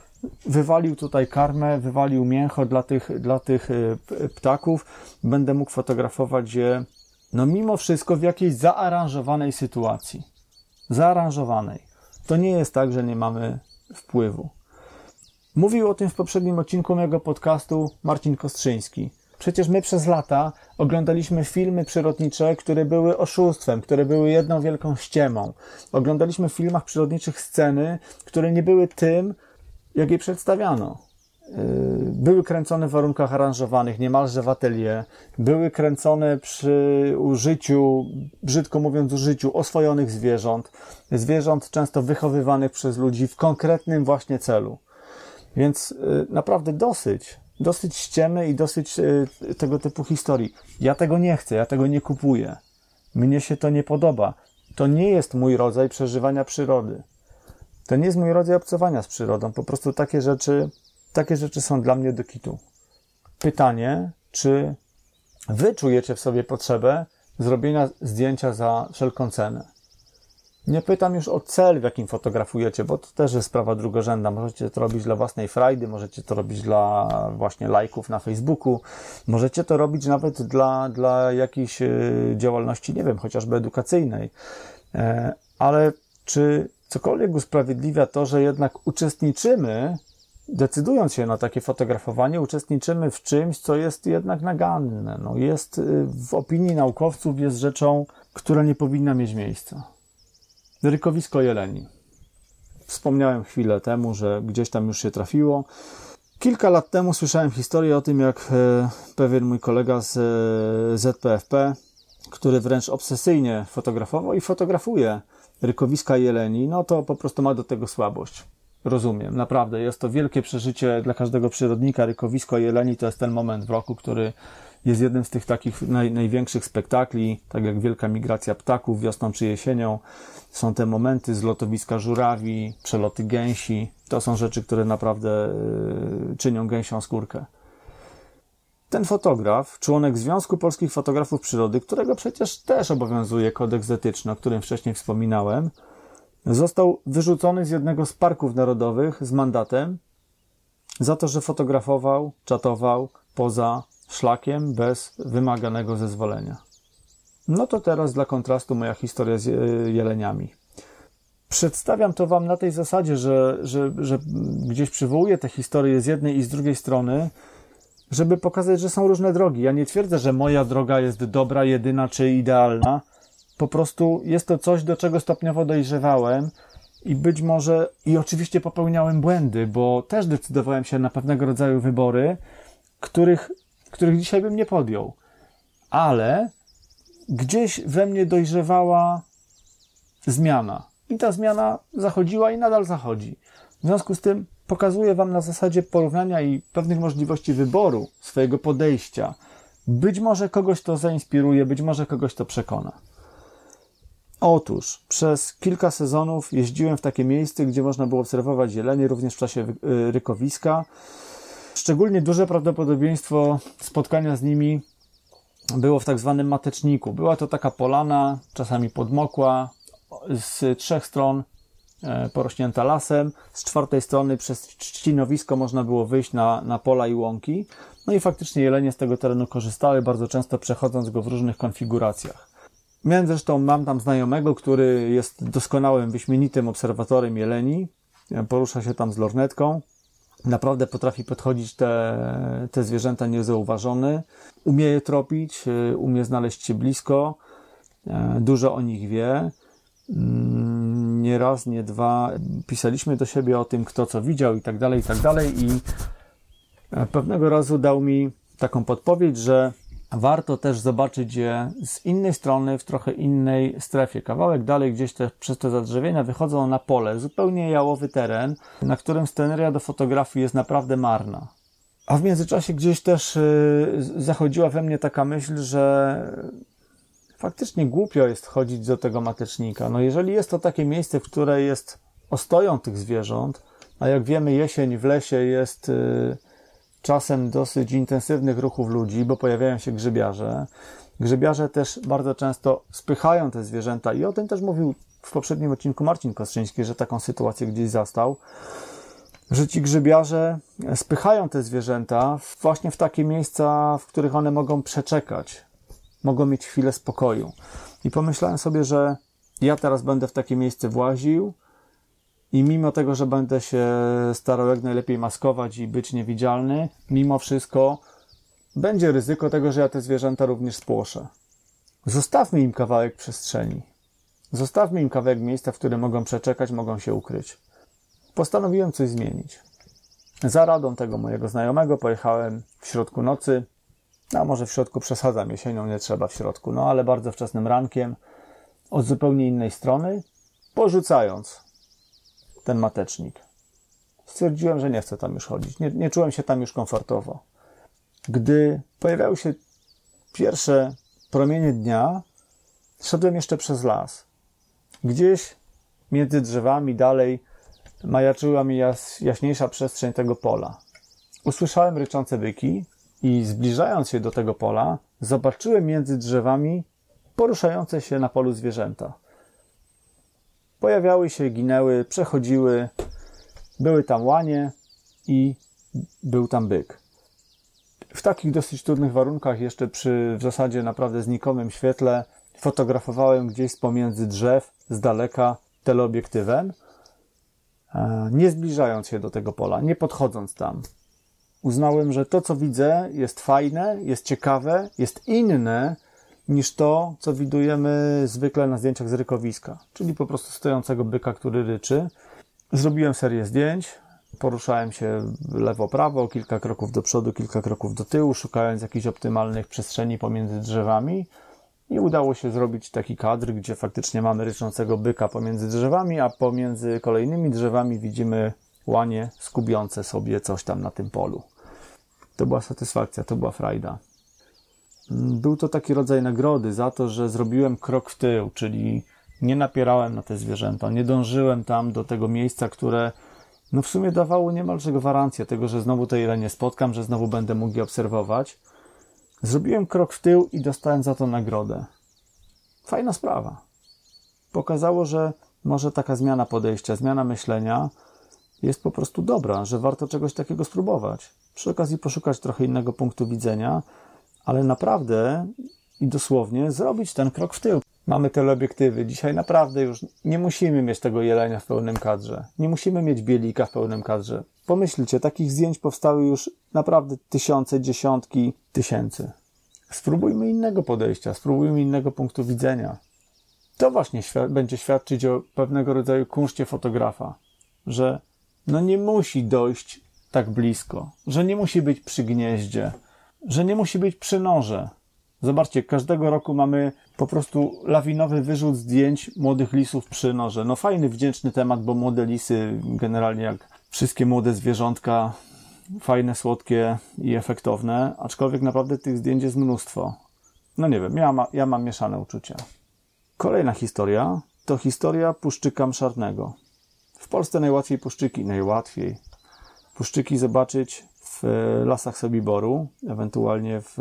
Speaker 1: wywalił tutaj karmę, wywalił mięcho dla tych, dla tych y, ptaków, będę mógł fotografować je, no mimo wszystko w jakiejś zaaranżowanej sytuacji. Zaaranżowanej. To nie jest tak, że nie mamy wpływu. Mówił o tym w poprzednim odcinku mojego podcastu Marcin Kostrzyński. Przecież my przez lata oglądaliśmy filmy przyrodnicze, które były oszustwem, które były jedną wielką ściemą. Oglądaliśmy w filmach przyrodniczych sceny, które nie były tym, jak je przedstawiano. Y, były kręcone w warunkach aranżowanych, niemalże w atelier, były kręcone przy użyciu, brzydko mówiąc, użyciu oswojonych zwierząt, zwierząt często wychowywanych przez ludzi w konkretnym właśnie celu. Więc y, naprawdę dosyć, dosyć ściemy i dosyć y, tego typu historii. Ja tego nie chcę, ja tego nie kupuję. Mnie się to nie podoba. To nie jest mój rodzaj przeżywania przyrody. To nie jest mój rodzaj obcowania z przyrodą. Po prostu takie rzeczy takie rzeczy są dla mnie do kitu. Pytanie, czy wy czujecie w sobie potrzebę zrobienia zdjęcia za wszelką cenę? Nie pytam już o cel, w jakim fotografujecie, bo to też jest sprawa drugorzędna. Możecie to robić dla własnej frajdy, możecie to robić dla właśnie lajków na Facebooku, możecie to robić nawet dla, dla jakiejś e, działalności, nie wiem, chociażby edukacyjnej. E, ale czy cokolwiek usprawiedliwia to, że jednak uczestniczymy decydując się na takie fotografowanie, uczestniczymy w czymś, co jest jednak naganne. No jest y, w opinii naukowców jest rzeczą, która nie powinna mieć miejsca. Rykowisko jeleni. Wspomniałem chwilę temu, że gdzieś tam już się trafiło. Kilka lat temu słyszałem historię o tym, jak e, pewien mój kolega z e, ZPFP, który wręcz obsesyjnie fotografował i fotografuje rykowiska jeleni, no to po prostu ma do tego słabość rozumiem. Naprawdę, jest to wielkie przeżycie dla każdego przyrodnika. Rykowisko Jeleni to jest ten moment w roku, który jest jednym z tych takich naj, największych spektakli, tak jak wielka migracja ptaków wiosną czy jesienią. Są te momenty z lotowiska żurawi, przeloty gęsi. To są rzeczy, które naprawdę yy, czynią gęsią skórkę. Ten fotograf, członek Związku Polskich Fotografów Przyrody, którego przecież też obowiązuje kodeks etyczny, o którym wcześniej wspominałem, Został wyrzucony z jednego z parków narodowych z mandatem za to, że fotografował, czatował poza szlakiem bez wymaganego zezwolenia. No to teraz dla kontrastu moja historia z jeleniami. Przedstawiam to Wam na tej zasadzie, że, że, że gdzieś przywołuję te historie z jednej i z drugiej strony, żeby pokazać, że są różne drogi. Ja nie twierdzę, że moja droga jest dobra, jedyna czy idealna po prostu jest to coś, do czego stopniowo dojrzewałem i być może, i oczywiście popełniałem błędy, bo też decydowałem się na pewnego rodzaju wybory, których, których dzisiaj bym nie podjął. Ale gdzieś we mnie dojrzewała zmiana. I ta zmiana zachodziła i nadal zachodzi. W związku z tym pokazuję Wam na zasadzie porównania i pewnych możliwości wyboru swojego podejścia. Być może kogoś to zainspiruje, być może kogoś to przekona. Otóż przez kilka sezonów jeździłem w takie miejsce, gdzie można było obserwować jelenie, również w czasie y, rykowiska. Szczególnie duże prawdopodobieństwo spotkania z nimi było w tak zwanym mateczniku. Była to taka polana, czasami podmokła, z trzech stron e, porośnięta lasem. Z czwartej strony przez trzcinowisko można było wyjść na, na pola i łąki. No i faktycznie jelenie z tego terenu korzystały, bardzo często przechodząc go w różnych konfiguracjach. Miałem zresztą, mam tam znajomego, który jest doskonałym, wyśmienitym obserwatorem jeleni. Porusza się tam z lornetką. Naprawdę potrafi podchodzić te, te zwierzęta niezauważone. Umie je tropić, y, umie znaleźć się blisko. E, dużo o nich wie. Mm, nie raz, nie dwa pisaliśmy do siebie o tym, kto co widział i tak dalej, i tak dalej. I e, pewnego razu dał mi taką podpowiedź, że warto też zobaczyć je z innej strony, w trochę innej strefie. Kawałek dalej, gdzieś te, przez te zadrzewienia wychodzą na pole, zupełnie jałowy teren, na którym sceneria do fotografii jest naprawdę marna. A w międzyczasie gdzieś też yy, zachodziła we mnie taka myśl, że faktycznie głupio jest chodzić do tego matecznika. No jeżeli jest to takie miejsce, w które jest ostoją tych zwierząt, a jak wiemy jesień w lesie jest yy, czasem dosyć intensywnych ruchów ludzi, bo pojawiają się grzybiarze. Grzybiarze też bardzo często spychają te zwierzęta i o tym też mówił w poprzednim odcinku Marcin Kostrzyński, że taką sytuację gdzieś zastał, że ci grzybiarze spychają te zwierzęta właśnie w takie miejsca, w których one mogą przeczekać, mogą mieć chwilę spokoju. I pomyślałem sobie, że ja teraz będę w takie miejsce właził, i mimo tego, że będę się starał jak najlepiej maskować i być niewidzialny, mimo wszystko będzie ryzyko tego, że ja te zwierzęta również spłoszę. Zostawmy im kawałek przestrzeni. Zostawmy im kawałek miejsca, w którym mogą przeczekać, mogą się ukryć. Postanowiłem coś zmienić. Za radą tego mojego znajomego pojechałem w środku nocy, a może w środku przesadzam, jesienią nie trzeba w środku, no ale bardzo wczesnym rankiem, od zupełnie innej strony, porzucając ten matecznik. Stwierdziłem, że nie chcę tam już chodzić. Nie, nie czułem się tam już komfortowo. Gdy pojawiały się pierwsze promienie dnia, szedłem jeszcze przez las. Gdzieś między drzewami dalej majaczyła mi jas, jaśniejsza przestrzeń tego pola. Usłyszałem ryczące byki i zbliżając się do tego pola, zobaczyłem między drzewami poruszające się na polu zwierzęta. Pojawiały się, ginęły, przechodziły. Były tam łanie i był tam byk. W takich dosyć trudnych warunkach, jeszcze przy w zasadzie naprawdę znikomym świetle, fotografowałem gdzieś pomiędzy drzew, z daleka, teleobiektywem, e, nie zbliżając się do tego pola, nie podchodząc tam. Uznałem, że to, co widzę, jest fajne, jest ciekawe, jest inne niż to, co widujemy zwykle na zdjęciach z rykowiska, czyli po prostu stojącego byka, który ryczy. Zrobiłem serię zdjęć, poruszałem się lewo-prawo, kilka kroków do przodu, kilka kroków do tyłu, szukając jakichś optymalnych przestrzeni pomiędzy drzewami. I udało się zrobić taki kadr, gdzie faktycznie mamy ryczącego byka pomiędzy drzewami, a pomiędzy kolejnymi drzewami widzimy łanie skubiące sobie coś tam na tym polu. To była satysfakcja, to była frajda. Był to taki rodzaj nagrody za to, że zrobiłem krok w tył, czyli nie napierałem na te zwierzęta, nie dążyłem tam do tego miejsca, które no w sumie dawało niemalże gwarancję tego, że znowu tej nie spotkam, że znowu będę mógł je obserwować. Zrobiłem krok w tył i dostałem za to nagrodę. Fajna sprawa. Pokazało, że może taka zmiana podejścia, zmiana myślenia jest po prostu dobra, że warto czegoś takiego spróbować. Przy okazji poszukać trochę innego punktu widzenia, ale naprawdę i dosłownie zrobić ten krok w tył. Mamy teleobiektywy. Dzisiaj naprawdę już nie musimy mieć tego jelenia w pełnym kadrze. Nie musimy mieć bielika w pełnym kadrze. Pomyślcie, takich zdjęć powstały już naprawdę tysiące, dziesiątki tysięcy. Spróbujmy innego podejścia, spróbujmy innego punktu widzenia. To właśnie będzie świadczyć o pewnego rodzaju kunszcie fotografa, że no nie musi dojść tak blisko, że nie musi być przy gnieździe, że nie musi być przy noże, Zobaczcie, każdego roku mamy po prostu lawinowy wyrzut zdjęć młodych lisów przy noże. No fajny, wdzięczny temat, bo młode lisy, generalnie jak wszystkie młode zwierzątka, fajne, słodkie i efektowne, aczkolwiek naprawdę tych zdjęć jest mnóstwo. No nie wiem, ja, ma, ja mam mieszane uczucia. Kolejna historia to historia puszczyka mszarnego. W Polsce najłatwiej puszczyki, najłatwiej puszczyki zobaczyć w lasach Sobiboru, ewentualnie w,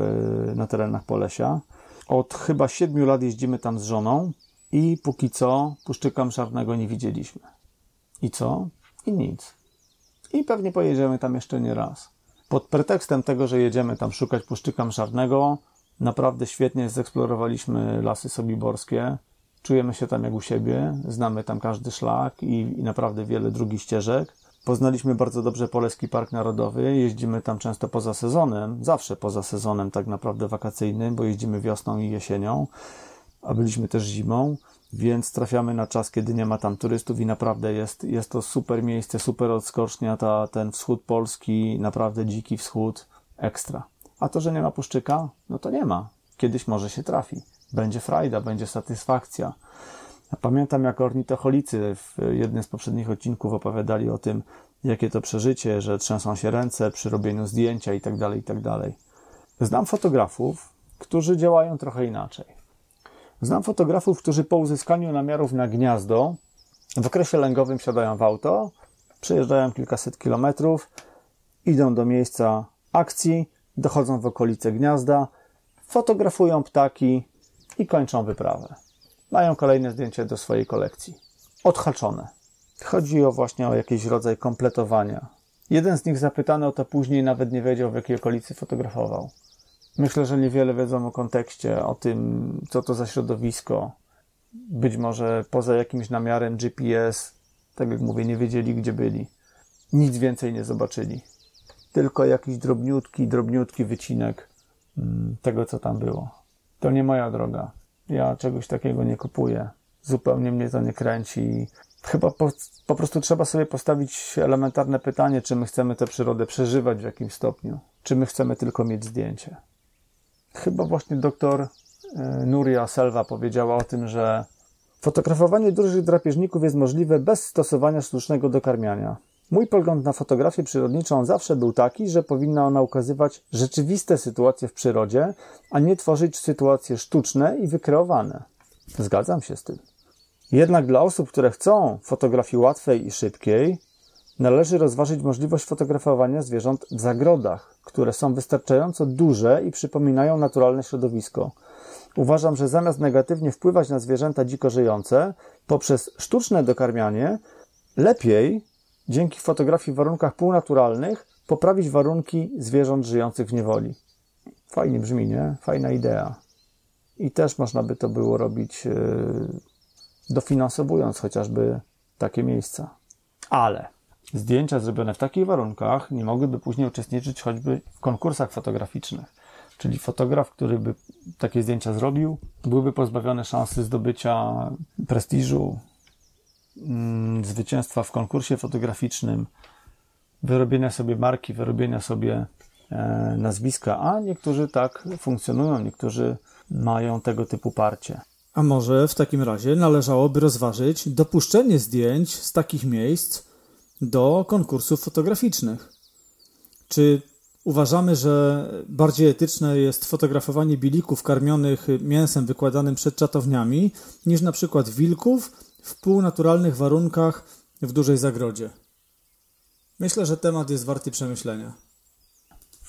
Speaker 1: na terenach Polesia. Od chyba siedmiu lat jeździmy tam z żoną i póki co puszczyka mszarnego nie widzieliśmy. I co? I nic. I pewnie pojedziemy tam jeszcze nie raz. Pod pretekstem tego, że jedziemy tam szukać puszczyka mszarnego, naprawdę świetnie zeksplorowaliśmy lasy sobiborskie. Czujemy się tam jak u siebie, znamy tam każdy szlak i, i naprawdę wiele drugich ścieżek. Poznaliśmy bardzo dobrze Poleski Park Narodowy, jeździmy tam często poza sezonem, zawsze poza sezonem tak naprawdę wakacyjnym, bo jeździmy wiosną i jesienią, a byliśmy też zimą, więc trafiamy na czas, kiedy nie ma tam turystów i naprawdę jest, jest to super miejsce, super odskocznia, ta, ten wschód Polski, naprawdę dziki wschód, ekstra. A to, że nie ma puszczyka, no to nie ma. Kiedyś może się trafi. Będzie frajda, będzie satysfakcja. Pamiętam, jak ornitocholicy w jednym z poprzednich odcinków opowiadali o tym, jakie to przeżycie, że trzęsą się ręce przy robieniu zdjęcia i tak dalej, i tak. Znam fotografów, którzy działają trochę inaczej. Znam fotografów, którzy po uzyskaniu namiarów na gniazdo w okresie lęgowym siadają w auto, przejeżdżają kilkaset kilometrów, idą do miejsca akcji, dochodzą w okolice gniazda, fotografują ptaki i kończą wyprawę. Mają kolejne zdjęcie do swojej kolekcji. Odhaczone. Chodzi o właśnie o jakiś rodzaj kompletowania. Jeden z nich zapytany o to później nawet nie wiedział, w jakiej okolicy fotografował. Myślę, że niewiele wiedzą o kontekście, o tym, co to za środowisko. Być może poza jakimś namiarem GPS, tak jak mówię, nie wiedzieli, gdzie byli. Nic więcej nie zobaczyli. Tylko jakiś drobniutki, drobniutki wycinek mm, tego, co tam było. To nie moja droga. Ja czegoś takiego nie kupuję. Zupełnie mnie to nie kręci. Chyba po, po prostu trzeba sobie postawić elementarne pytanie, czy my chcemy tę przyrodę przeżywać w jakimś stopniu, czy my chcemy tylko mieć zdjęcie. Chyba właśnie doktor e, Nuria Selva powiedziała o tym, że fotografowanie dużych drapieżników jest możliwe bez stosowania sztucznego dokarmiania. Mój pogląd na fotografię przyrodniczą zawsze był taki, że powinna ona ukazywać rzeczywiste sytuacje w przyrodzie, a nie tworzyć sytuacje sztuczne i wykreowane. Zgadzam się z tym. Jednak dla osób, które chcą fotografii łatwej i szybkiej, należy rozważyć możliwość fotografowania zwierząt w zagrodach, które są wystarczająco duże i przypominają naturalne środowisko. Uważam, że zamiast negatywnie wpływać na zwierzęta dziko żyjące, poprzez sztuczne dokarmianie, lepiej dzięki fotografii w warunkach półnaturalnych poprawić warunki zwierząt żyjących w niewoli. Fajnie brzmi, nie? Fajna idea. I też można by to było robić, yy, dofinansowując chociażby takie miejsca. Ale zdjęcia zrobione w takich warunkach nie mogłyby później uczestniczyć choćby w konkursach fotograficznych. Czyli fotograf, który by takie zdjęcia zrobił, byłby pozbawiony szansy zdobycia prestiżu, zwycięstwa w konkursie fotograficznym, wyrobienia sobie marki, wyrobienia sobie e, nazwiska, a niektórzy tak funkcjonują, niektórzy mają tego typu parcie.
Speaker 2: A może w takim razie należałoby rozważyć dopuszczenie zdjęć z takich miejsc do konkursów fotograficznych? Czy uważamy, że bardziej etyczne jest fotografowanie bilików karmionych mięsem wykładanym przed czatowniami niż na przykład wilków w półnaturalnych warunkach w dużej zagrodzie. Myślę, że temat jest warty przemyślenia.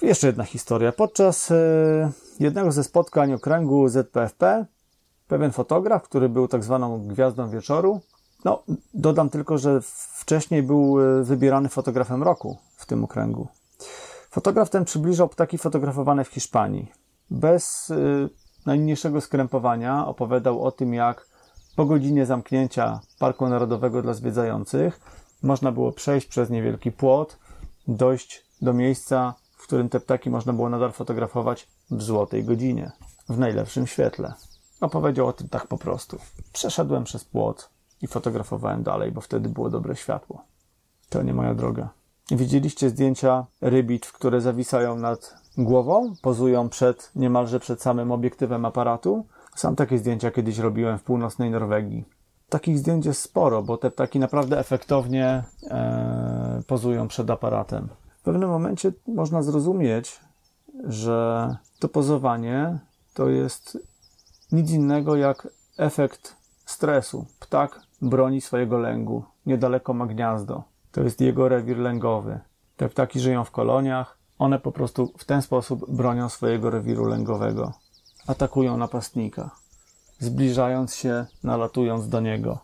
Speaker 1: Jeszcze jedna historia. Podczas e, jednego ze spotkań okręgu ZPFP pewien fotograf, który był tak zwaną gwiazdą wieczoru, no dodam tylko, że wcześniej był e, wybierany fotografem roku w tym okręgu. Fotograf ten przybliżał ptaki fotografowane w Hiszpanii. Bez y, najmniejszego skrępowania opowiadał o tym, jak po godzinie zamknięcia Parku Narodowego dla zwiedzających można było przejść przez niewielki płot, dojść do miejsca, w którym te ptaki można było nadal fotografować w złotej godzinie, w najlepszym świetle. Opowiedział o tym tak po prostu. Przeszedłem przez płot i fotografowałem dalej, bo wtedy było dobre światło. To nie moja droga. Widzieliście zdjęcia rybitw, które zawisają nad głową, pozują przed, niemalże przed samym obiektywem aparatu. Sam takie zdjęcia kiedyś robiłem w północnej Norwegii. Takich zdjęć jest sporo, bo te ptaki naprawdę efektownie e, pozują przed aparatem. W pewnym momencie można zrozumieć, że to pozowanie to jest nic innego jak efekt stresu. Ptak broni swojego lęgu. Niedaleko ma gniazdo. To jest jego rewir lęgowy. Te ptaki żyją w koloniach. One po prostu w ten sposób bronią swojego rewiru lęgowego. Atakują napastnika, zbliżając się, nalatując do niego.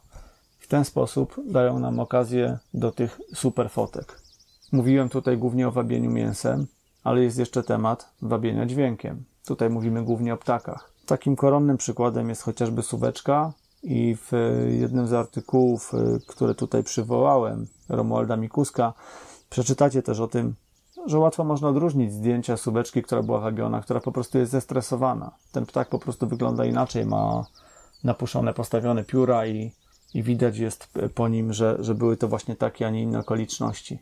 Speaker 1: W ten sposób dają nam okazję do tych super fotek. Mówiłem tutaj głównie o wabieniu mięsem, ale jest jeszcze temat wabienia dźwiękiem. Tutaj mówimy głównie o ptakach. Takim koronnym przykładem jest chociażby suweczka i w jednym z artykułów, y, które tutaj przywołałem, Romualda Mikuska, przeczytacie też o tym, że łatwo można odróżnić zdjęcia suweczki, która była wabiona, która po prostu jest zestresowana. Ten ptak po prostu wygląda inaczej, ma napuszone, postawione pióra i, i widać jest po nim, że, że były to właśnie takie, a nie inne okoliczności.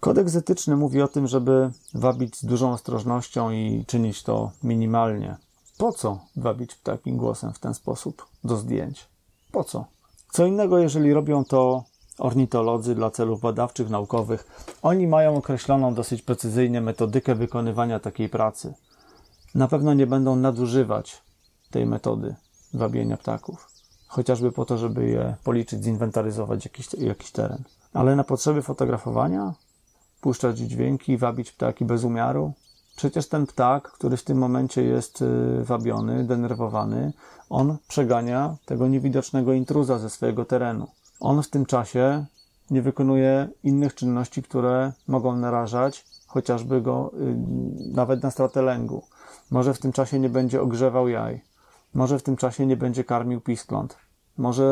Speaker 1: Kodeks etyczny mówi o tym, żeby wabić z dużą ostrożnością i czynić to minimalnie. Po co wabić takim głosem w ten sposób do zdjęć? Po co? Co innego, jeżeli robią to ornitolodzy dla celów badawczych, naukowych. Oni mają określoną dosyć precyzyjnie metodykę wykonywania takiej pracy. Na pewno nie będą nadużywać tej metody wabienia ptaków. Chociażby po to, żeby je policzyć, zinwentaryzować jakiś, jakiś teren. Ale na potrzeby fotografowania puszczać dźwięki, wabić ptaki bez umiaru. Przecież ten ptak, który w tym momencie jest y, wabiony, denerwowany, on przegania tego niewidocznego intruza ze swojego terenu. On w tym czasie nie wykonuje innych czynności, które mogą narażać chociażby go y, nawet na stratę lęgu. Może w tym czasie nie będzie ogrzewał jaj. Może w tym czasie nie będzie karmił piskląt. Może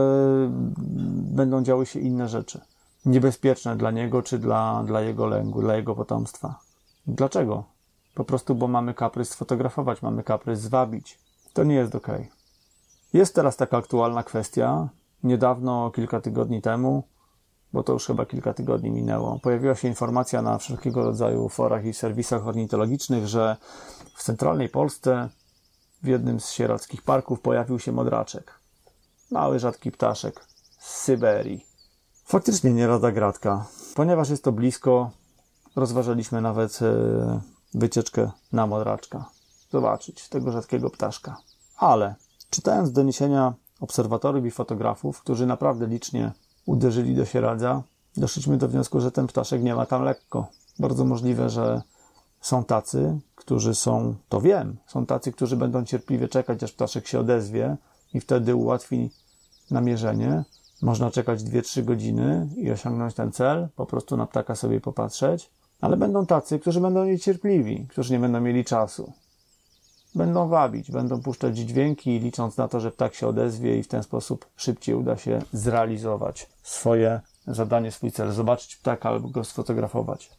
Speaker 1: będą działy się inne rzeczy niebezpieczne dla niego czy dla, dla jego lęgu, dla jego potomstwa. Dlaczego? Po prostu, bo mamy kaprys sfotografować, mamy kaprys zwabić. To nie jest ok. Jest teraz taka aktualna kwestia. Niedawno, kilka tygodni temu, bo to już chyba kilka tygodni minęło, pojawiła się informacja na wszelkiego rodzaju forach i serwisach ornitologicznych, że w centralnej Polsce w jednym z sieradzkich parków pojawił się modraczek. Mały, rzadki ptaszek z Syberii. Faktycznie nie rada gratka. Ponieważ jest to blisko, rozważaliśmy nawet e, wycieczkę na Modraczka. Zobaczyć tego rzadkiego ptaszka. Ale czytając doniesienia obserwatorów i fotografów, którzy naprawdę licznie uderzyli do Sieradza, doszliśmy do wniosku, że ten ptaszek nie ma tam lekko. Bardzo możliwe, że są tacy, którzy są, to wiem, są tacy, którzy będą cierpliwie czekać, aż ptaszek się odezwie i wtedy ułatwi namierzenie, można czekać 2-3 godziny i osiągnąć ten cel, po prostu na ptaka sobie popatrzeć, ale będą tacy, którzy będą niecierpliwi, którzy nie będą mieli czasu. Będą wabić, będą puszczać dźwięki, licząc na to, że ptak się odezwie i w ten sposób szybciej uda się zrealizować swoje zadanie, swój cel, zobaczyć ptaka albo go sfotografować.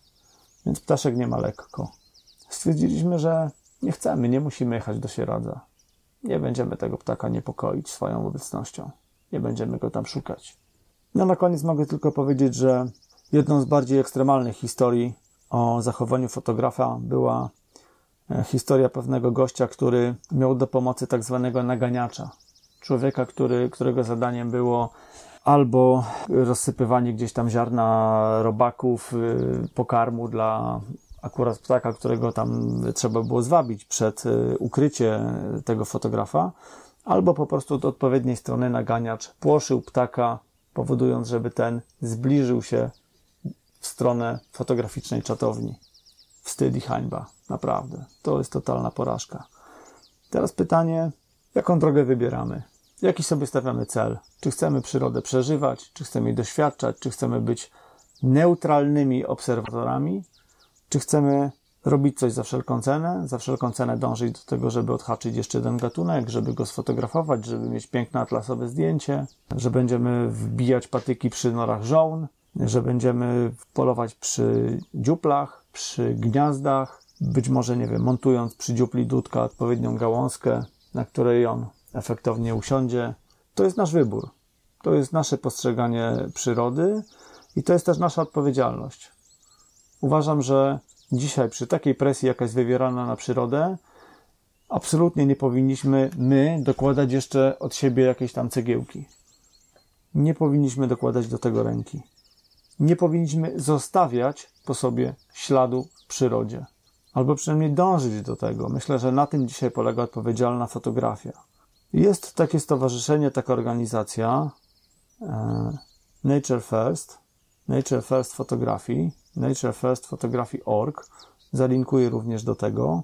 Speaker 1: Więc ptaszek nie ma lekko. Stwierdziliśmy, że nie chcemy, nie musimy jechać do Sieradza. Nie będziemy tego ptaka niepokoić swoją obecnością nie będziemy go tam szukać. No na koniec mogę tylko powiedzieć, że jedną z bardziej ekstremalnych historii o zachowaniu fotografa była historia pewnego gościa, który miał do pomocy tak zwanego naganiacza. Człowieka, który, którego zadaniem było albo rozsypywanie gdzieś tam ziarna robaków, y, pokarmu dla akurat ptaka, którego tam trzeba było zwabić przed y, ukrycie tego fotografa, albo po prostu od odpowiedniej strony naganiacz płoszył ptaka, powodując, żeby ten zbliżył się w stronę fotograficznej czatowni. Wstyd i hańba, naprawdę. To jest totalna porażka. Teraz pytanie, jaką drogę wybieramy? Jaki sobie stawiamy cel? Czy chcemy przyrodę przeżywać, czy chcemy jej doświadczać, czy chcemy być neutralnymi obserwatorami, czy chcemy robić coś za wszelką cenę, za wszelką cenę dążyć do tego, żeby odhaczyć jeszcze jeden gatunek, żeby go sfotografować, żeby mieć piękne atlasowe zdjęcie, że będziemy wbijać patyki przy norach żołn, że będziemy polować przy dziuplach, przy gniazdach, być może, nie wiem, montując przy dziupli dudka odpowiednią gałązkę, na której on efektownie usiądzie. To jest nasz wybór. To jest nasze postrzeganie przyrody i to jest też nasza odpowiedzialność. uważam, że dzisiaj przy takiej presji, jaka jest wywierana na przyrodę, absolutnie nie powinniśmy my dokładać jeszcze od siebie jakieś tam cegiełki. Nie powinniśmy dokładać do tego ręki. Nie powinniśmy zostawiać po sobie śladu w przyrodzie. Albo przynajmniej dążyć do tego. Myślę, że na tym dzisiaj polega odpowiedzialna fotografia. Jest takie stowarzyszenie, taka organizacja e, Nature First, Nature First Photography, Nature First Photography.org. Zalinkuję również do tego.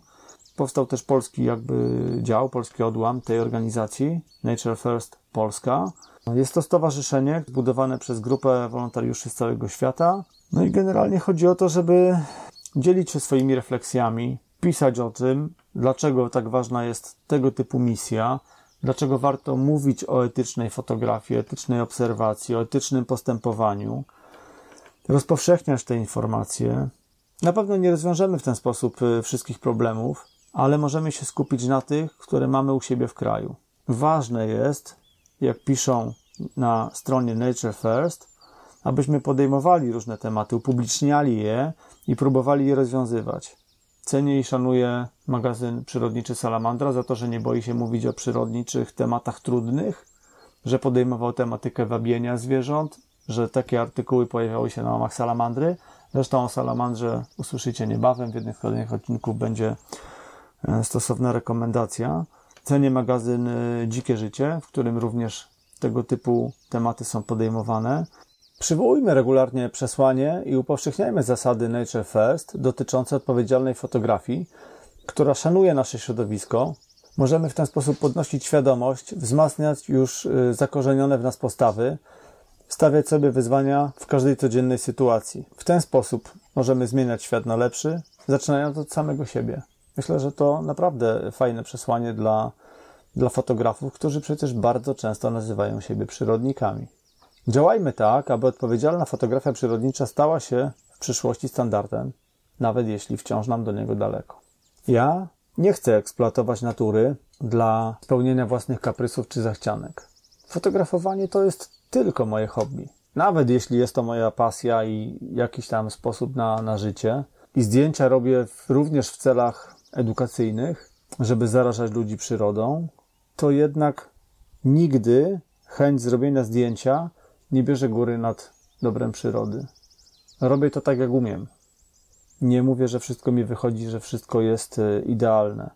Speaker 1: Powstał też polski jakby dział, polski odłam tej organizacji, Nature First Polska. Jest to stowarzyszenie zbudowane przez grupę wolontariuszy z całego świata. No i generalnie chodzi o to, żeby dzielić się swoimi refleksjami, pisać o tym, dlaczego tak ważna jest tego typu misja, dlaczego warto mówić o etycznej fotografii, etycznej obserwacji, o etycznym postępowaniu, rozpowszechniać te informacje. Na pewno nie rozwiążemy w ten sposób y, wszystkich problemów, ale możemy się skupić na tych, które mamy u siebie w kraju. Ważne jest, jak piszą na stronie Nature First, abyśmy podejmowali różne tematy, upubliczniali je i próbowali je rozwiązywać. Cenię i szanuję magazyn przyrodniczy Salamandra za to, że nie boi się mówić o przyrodniczych tematach trudnych, że podejmował tematykę wabienia zwierząt, że takie artykuły pojawiały się na łamach Salamandry. Zresztą o Salamandrze usłyszycie niebawem. W jednym z kolejnych odcinków będzie e, stosowna rekomendacja. Cenię magazyn e, Dzikie Życie, w którym również tego typu tematy są podejmowane. Przywołujmy regularnie przesłanie i upowszechniajmy zasady Nature First dotyczące odpowiedzialnej fotografii, która szanuje nasze środowisko. Możemy w ten sposób podnosić świadomość, wzmacniać już y, zakorzenione w nas postawy, stawiać sobie wyzwania w każdej codziennej sytuacji. W ten sposób możemy zmieniać świat na lepszy, zaczynając od samego siebie. Myślę, że to naprawdę fajne przesłanie dla, dla fotografów, którzy przecież bardzo często nazywają siebie przyrodnikami. Działajmy tak, aby odpowiedzialna fotografia przyrodnicza stała się w przyszłości standardem, nawet jeśli wciąż nam do niego daleko. Ja nie chcę eksploatować natury dla spełnienia własnych kaprysów czy zachcianek. Fotografowanie to jest tylko moje hobby. Nawet jeśli jest to moja pasja i jakiś tam sposób na, na życie. I zdjęcia robię również w celach edukacyjnych, żeby zarażać ludzi przyrodą, to jednak nigdy chęć zrobienia zdjęcia nie bierze góry nad dobrem przyrody. Robię to tak, jak umiem. Nie mówię, że wszystko mi wychodzi, że wszystko jest e, idealne.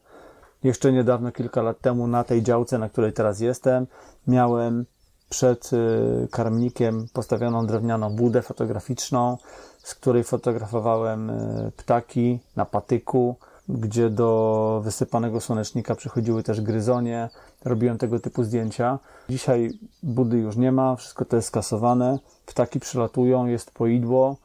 Speaker 1: Jeszcze niedawno, kilka lat temu, na tej działce, na której teraz jestem, miałem przed e, karmnikiem postawioną drewnianą budę fotograficzną, z której fotografowałem e, ptaki na patyku, gdzie do wysypanego słonecznika przychodziły też gryzonie. Robiłem tego typu zdjęcia. Dzisiaj budy już nie ma, wszystko to jest skasowane. Ptaki przylatują, jest poidło,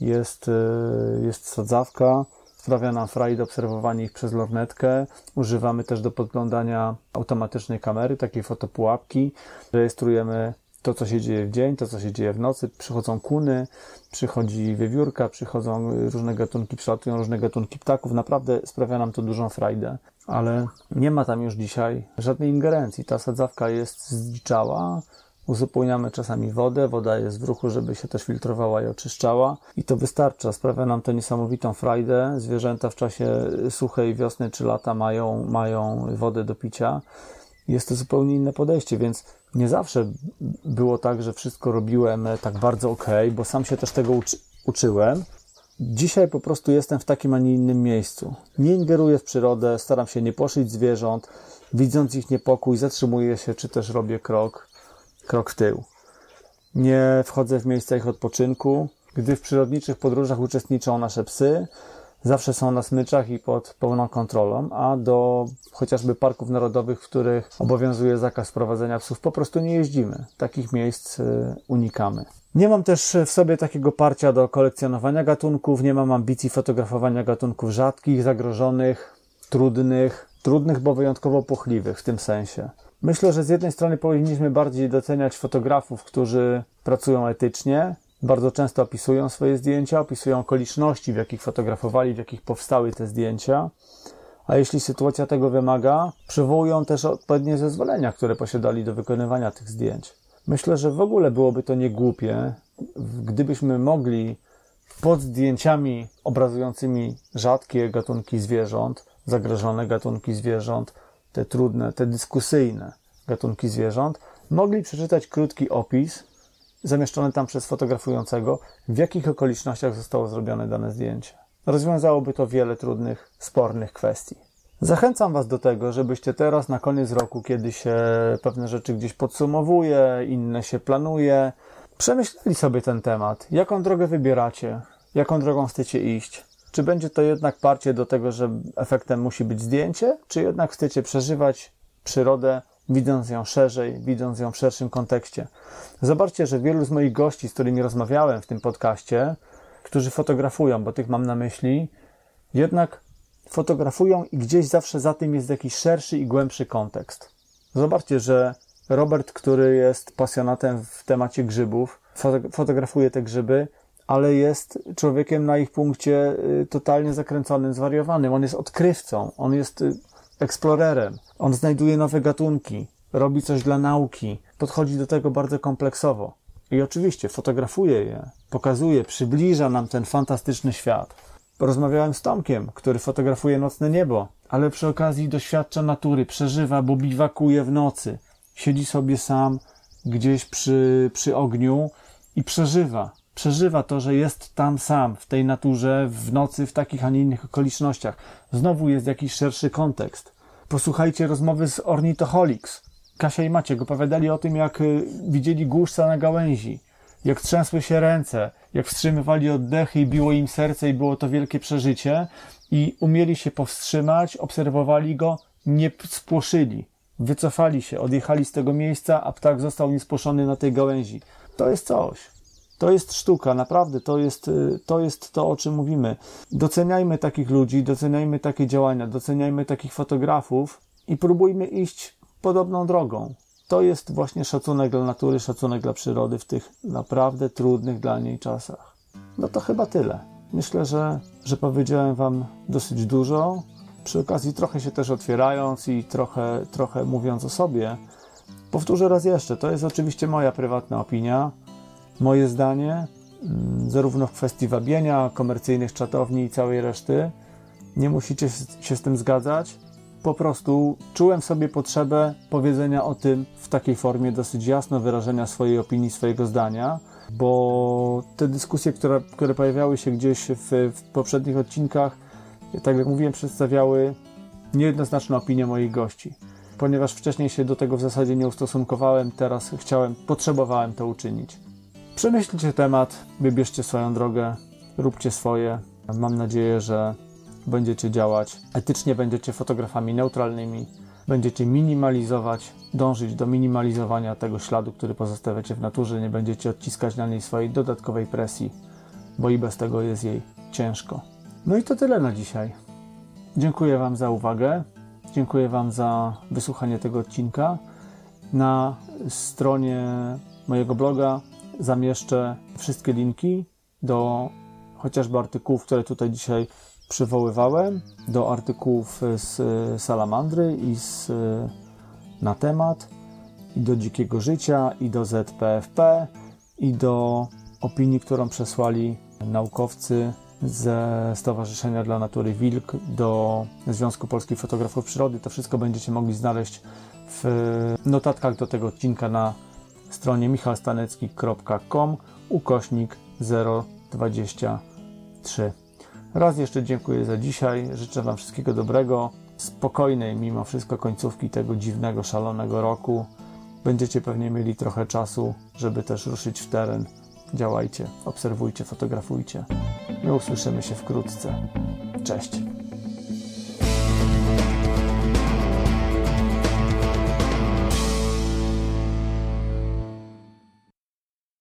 Speaker 1: jest, e, jest sadzawka. Sprawia nam frajdę obserwowanie ich przez lornetkę. Używamy też do podglądania automatycznej kamery, takiej fotopułapki. Rejestrujemy to, co się dzieje w dzień, to, co się dzieje w nocy. Przychodzą kuny, przychodzi wiewiórka, przychodzą różne gatunki, przylatują różne gatunki ptaków. Naprawdę sprawia nam to dużą frajdę. Ale nie ma tam już dzisiaj żadnej ingerencji. Ta sadzawka jest zdziczała, Uzupełniamy czasami wodę, woda jest w ruchu, żeby się też filtrowała i oczyszczała i to wystarcza. Sprawia nam to niesamowitą frajdę. Zwierzęta w czasie suchej wiosny czy lata mają, mają wodę do picia. Jest to zupełnie inne podejście, więc nie zawsze było tak, że wszystko robiłem tak bardzo ok, bo sam się też tego uczy, uczyłem. Dzisiaj po prostu jestem w takim, a nie innym miejscu. Nie ingeruję w przyrodę, staram się nie poszyć zwierząt. Widząc ich niepokój, zatrzymuję się, czy też robię krok, krok w tył. Nie wchodzę w miejsca ich odpoczynku. Gdy w przyrodniczych podróżach uczestniczą nasze psy, zawsze są na smyczach i pod pełną kontrolą, a do chociażby parków narodowych, w których obowiązuje zakaz prowadzenia psów, po prostu nie jeździmy. Takich miejsc y, unikamy. Nie mam też w sobie takiego parcia do kolekcjonowania gatunków, nie mam ambicji fotografowania gatunków rzadkich, zagrożonych, trudnych, trudnych, bo wyjątkowo płochliwych w tym sensie. Myślę, że z jednej strony powinniśmy bardziej doceniać fotografów, którzy pracują etycznie, bardzo często opisują swoje zdjęcia, opisują okoliczności, w jakich fotografowali, w jakich powstały te zdjęcia. A jeśli sytuacja tego wymaga, przywołują też odpowiednie zezwolenia, które posiadali do wykonywania tych zdjęć. Myślę, że w ogóle byłoby to niegłupie, gdybyśmy mogli pod zdjęciami obrazującymi rzadkie gatunki zwierząt, zagrożone gatunki zwierząt, te trudne, te dyskusyjne gatunki zwierząt, mogli przeczytać krótki opis zamieszczony tam przez fotografującego, w jakich okolicznościach zostało zrobione dane zdjęcie. Rozwiązałoby to wiele trudnych, spornych kwestii. Zachęcam Was do tego, żebyście teraz na koniec roku, kiedy się pewne rzeczy gdzieś podsumowuje, inne się planuje, przemyśleli sobie ten temat. Jaką drogę wybieracie? Jaką drogą chcecie iść? Czy będzie to jednak parcie do tego, że efektem musi być zdjęcie, czy jednak chcecie przeżywać przyrodę, widząc ją szerzej, widząc ją w szerszym kontekście? Zobaczcie, że wielu z moich gości, z którymi rozmawiałem w tym podcaście, którzy fotografują, bo tych mam na myśli, jednak fotografują i gdzieś zawsze za tym jest jakiś szerszy i głębszy kontekst. Zobaczcie, że Robert, który jest pasjonatem w temacie grzybów, fotografuje te grzyby, ale jest człowiekiem na ich punkcie y, totalnie zakręconym, zwariowanym. On jest odkrywcą, on jest y, eksplorerem, on znajduje nowe gatunki, robi coś dla nauki, podchodzi do tego bardzo kompleksowo. I oczywiście fotografuje je, pokazuje, przybliża nam ten fantastyczny świat. Rozmawiałem z Tomkiem, który fotografuje nocne niebo, ale przy okazji doświadcza natury, przeżywa, bo biwakuje w nocy. Siedzi sobie sam gdzieś przy, przy ogniu i przeżywa. Przeżywa to, że jest tam sam, w tej naturze, w nocy, w takich, a nie innych okolicznościach. Znowu jest jakiś szerszy kontekst. Posłuchajcie rozmowy z Ornithoholics. Kasia i Maciek opowiadali o tym, jak y, widzieli głuszca na gałęzi, jak trzęsły się ręce, jak wstrzymywali oddechy i biło im serce i było to wielkie przeżycie i umieli się powstrzymać, obserwowali go, nie spłoszyli, wycofali się, odjechali z tego miejsca, a ptak został niespłoszony na tej gałęzi. To jest coś. To jest sztuka, naprawdę, to jest, y, to jest to, o czym mówimy. Doceniajmy takich ludzi, doceniajmy takie działania, doceniajmy takich fotografów i próbujmy iść podobną drogą. To jest właśnie szacunek dla natury, szacunek dla przyrody w tych naprawdę trudnych dla niej czasach. No to chyba tyle. Myślę, że, że powiedziałem Wam dosyć dużo. Przy okazji trochę się też otwierając i trochę, trochę mówiąc o sobie. Powtórzę raz jeszcze, to jest oczywiście moja prywatna opinia, moje zdanie, mm, zarówno w kwestii wabienia, komercyjnych czatowni i całej reszty. Nie musicie się z tym zgadzać po prostu czułem sobie potrzebę powiedzenia o tym w takiej formie dosyć jasno, wyrażenia swojej opinii, swojego zdania, bo te dyskusje, które, które pojawiały się gdzieś w, w poprzednich odcinkach, tak jak mówiłem, przedstawiały niejednoznaczne opinie moich gości. Ponieważ wcześniej się do tego w zasadzie nie ustosunkowałem, teraz chciałem, potrzebowałem to uczynić. Przemyślcie temat, wybierzcie swoją drogę, róbcie swoje. Mam nadzieję, że będziecie działać etycznie, będziecie fotografami neutralnymi, będziecie minimalizować, dążyć do minimalizowania tego śladu, który pozostawiacie w naturze, nie będziecie odciskać na niej swojej dodatkowej presji, bo i bez tego jest jej ciężko. No i to tyle na dzisiaj. Dziękuję Wam za uwagę. Dziękuję Wam za wysłuchanie tego odcinka. Na stronie mojego bloga zamieszczę wszystkie linki do chociażby artykułów, które tutaj dzisiaj przywoływałem do artykułów z Salamandry i z, na temat, i do dzikiego życia, i do ZPFP, i do opinii, którą przesłali naukowcy ze Stowarzyszenia dla Natury Wilk do Związku Polskich Fotografów Przyrody. To wszystko będziecie mogli znaleźć w notatkach do tego odcinka na stronie michalstanecki.com ukośnik 023. Raz jeszcze dziękuję za dzisiaj. Życzę Wam wszystkiego dobrego, spokojnej mimo wszystko końcówki tego dziwnego, szalonego roku. Będziecie pewnie mieli trochę czasu, żeby też ruszyć w teren. Działajcie, obserwujcie, fotografujcie. My usłyszymy się wkrótce. Cześć.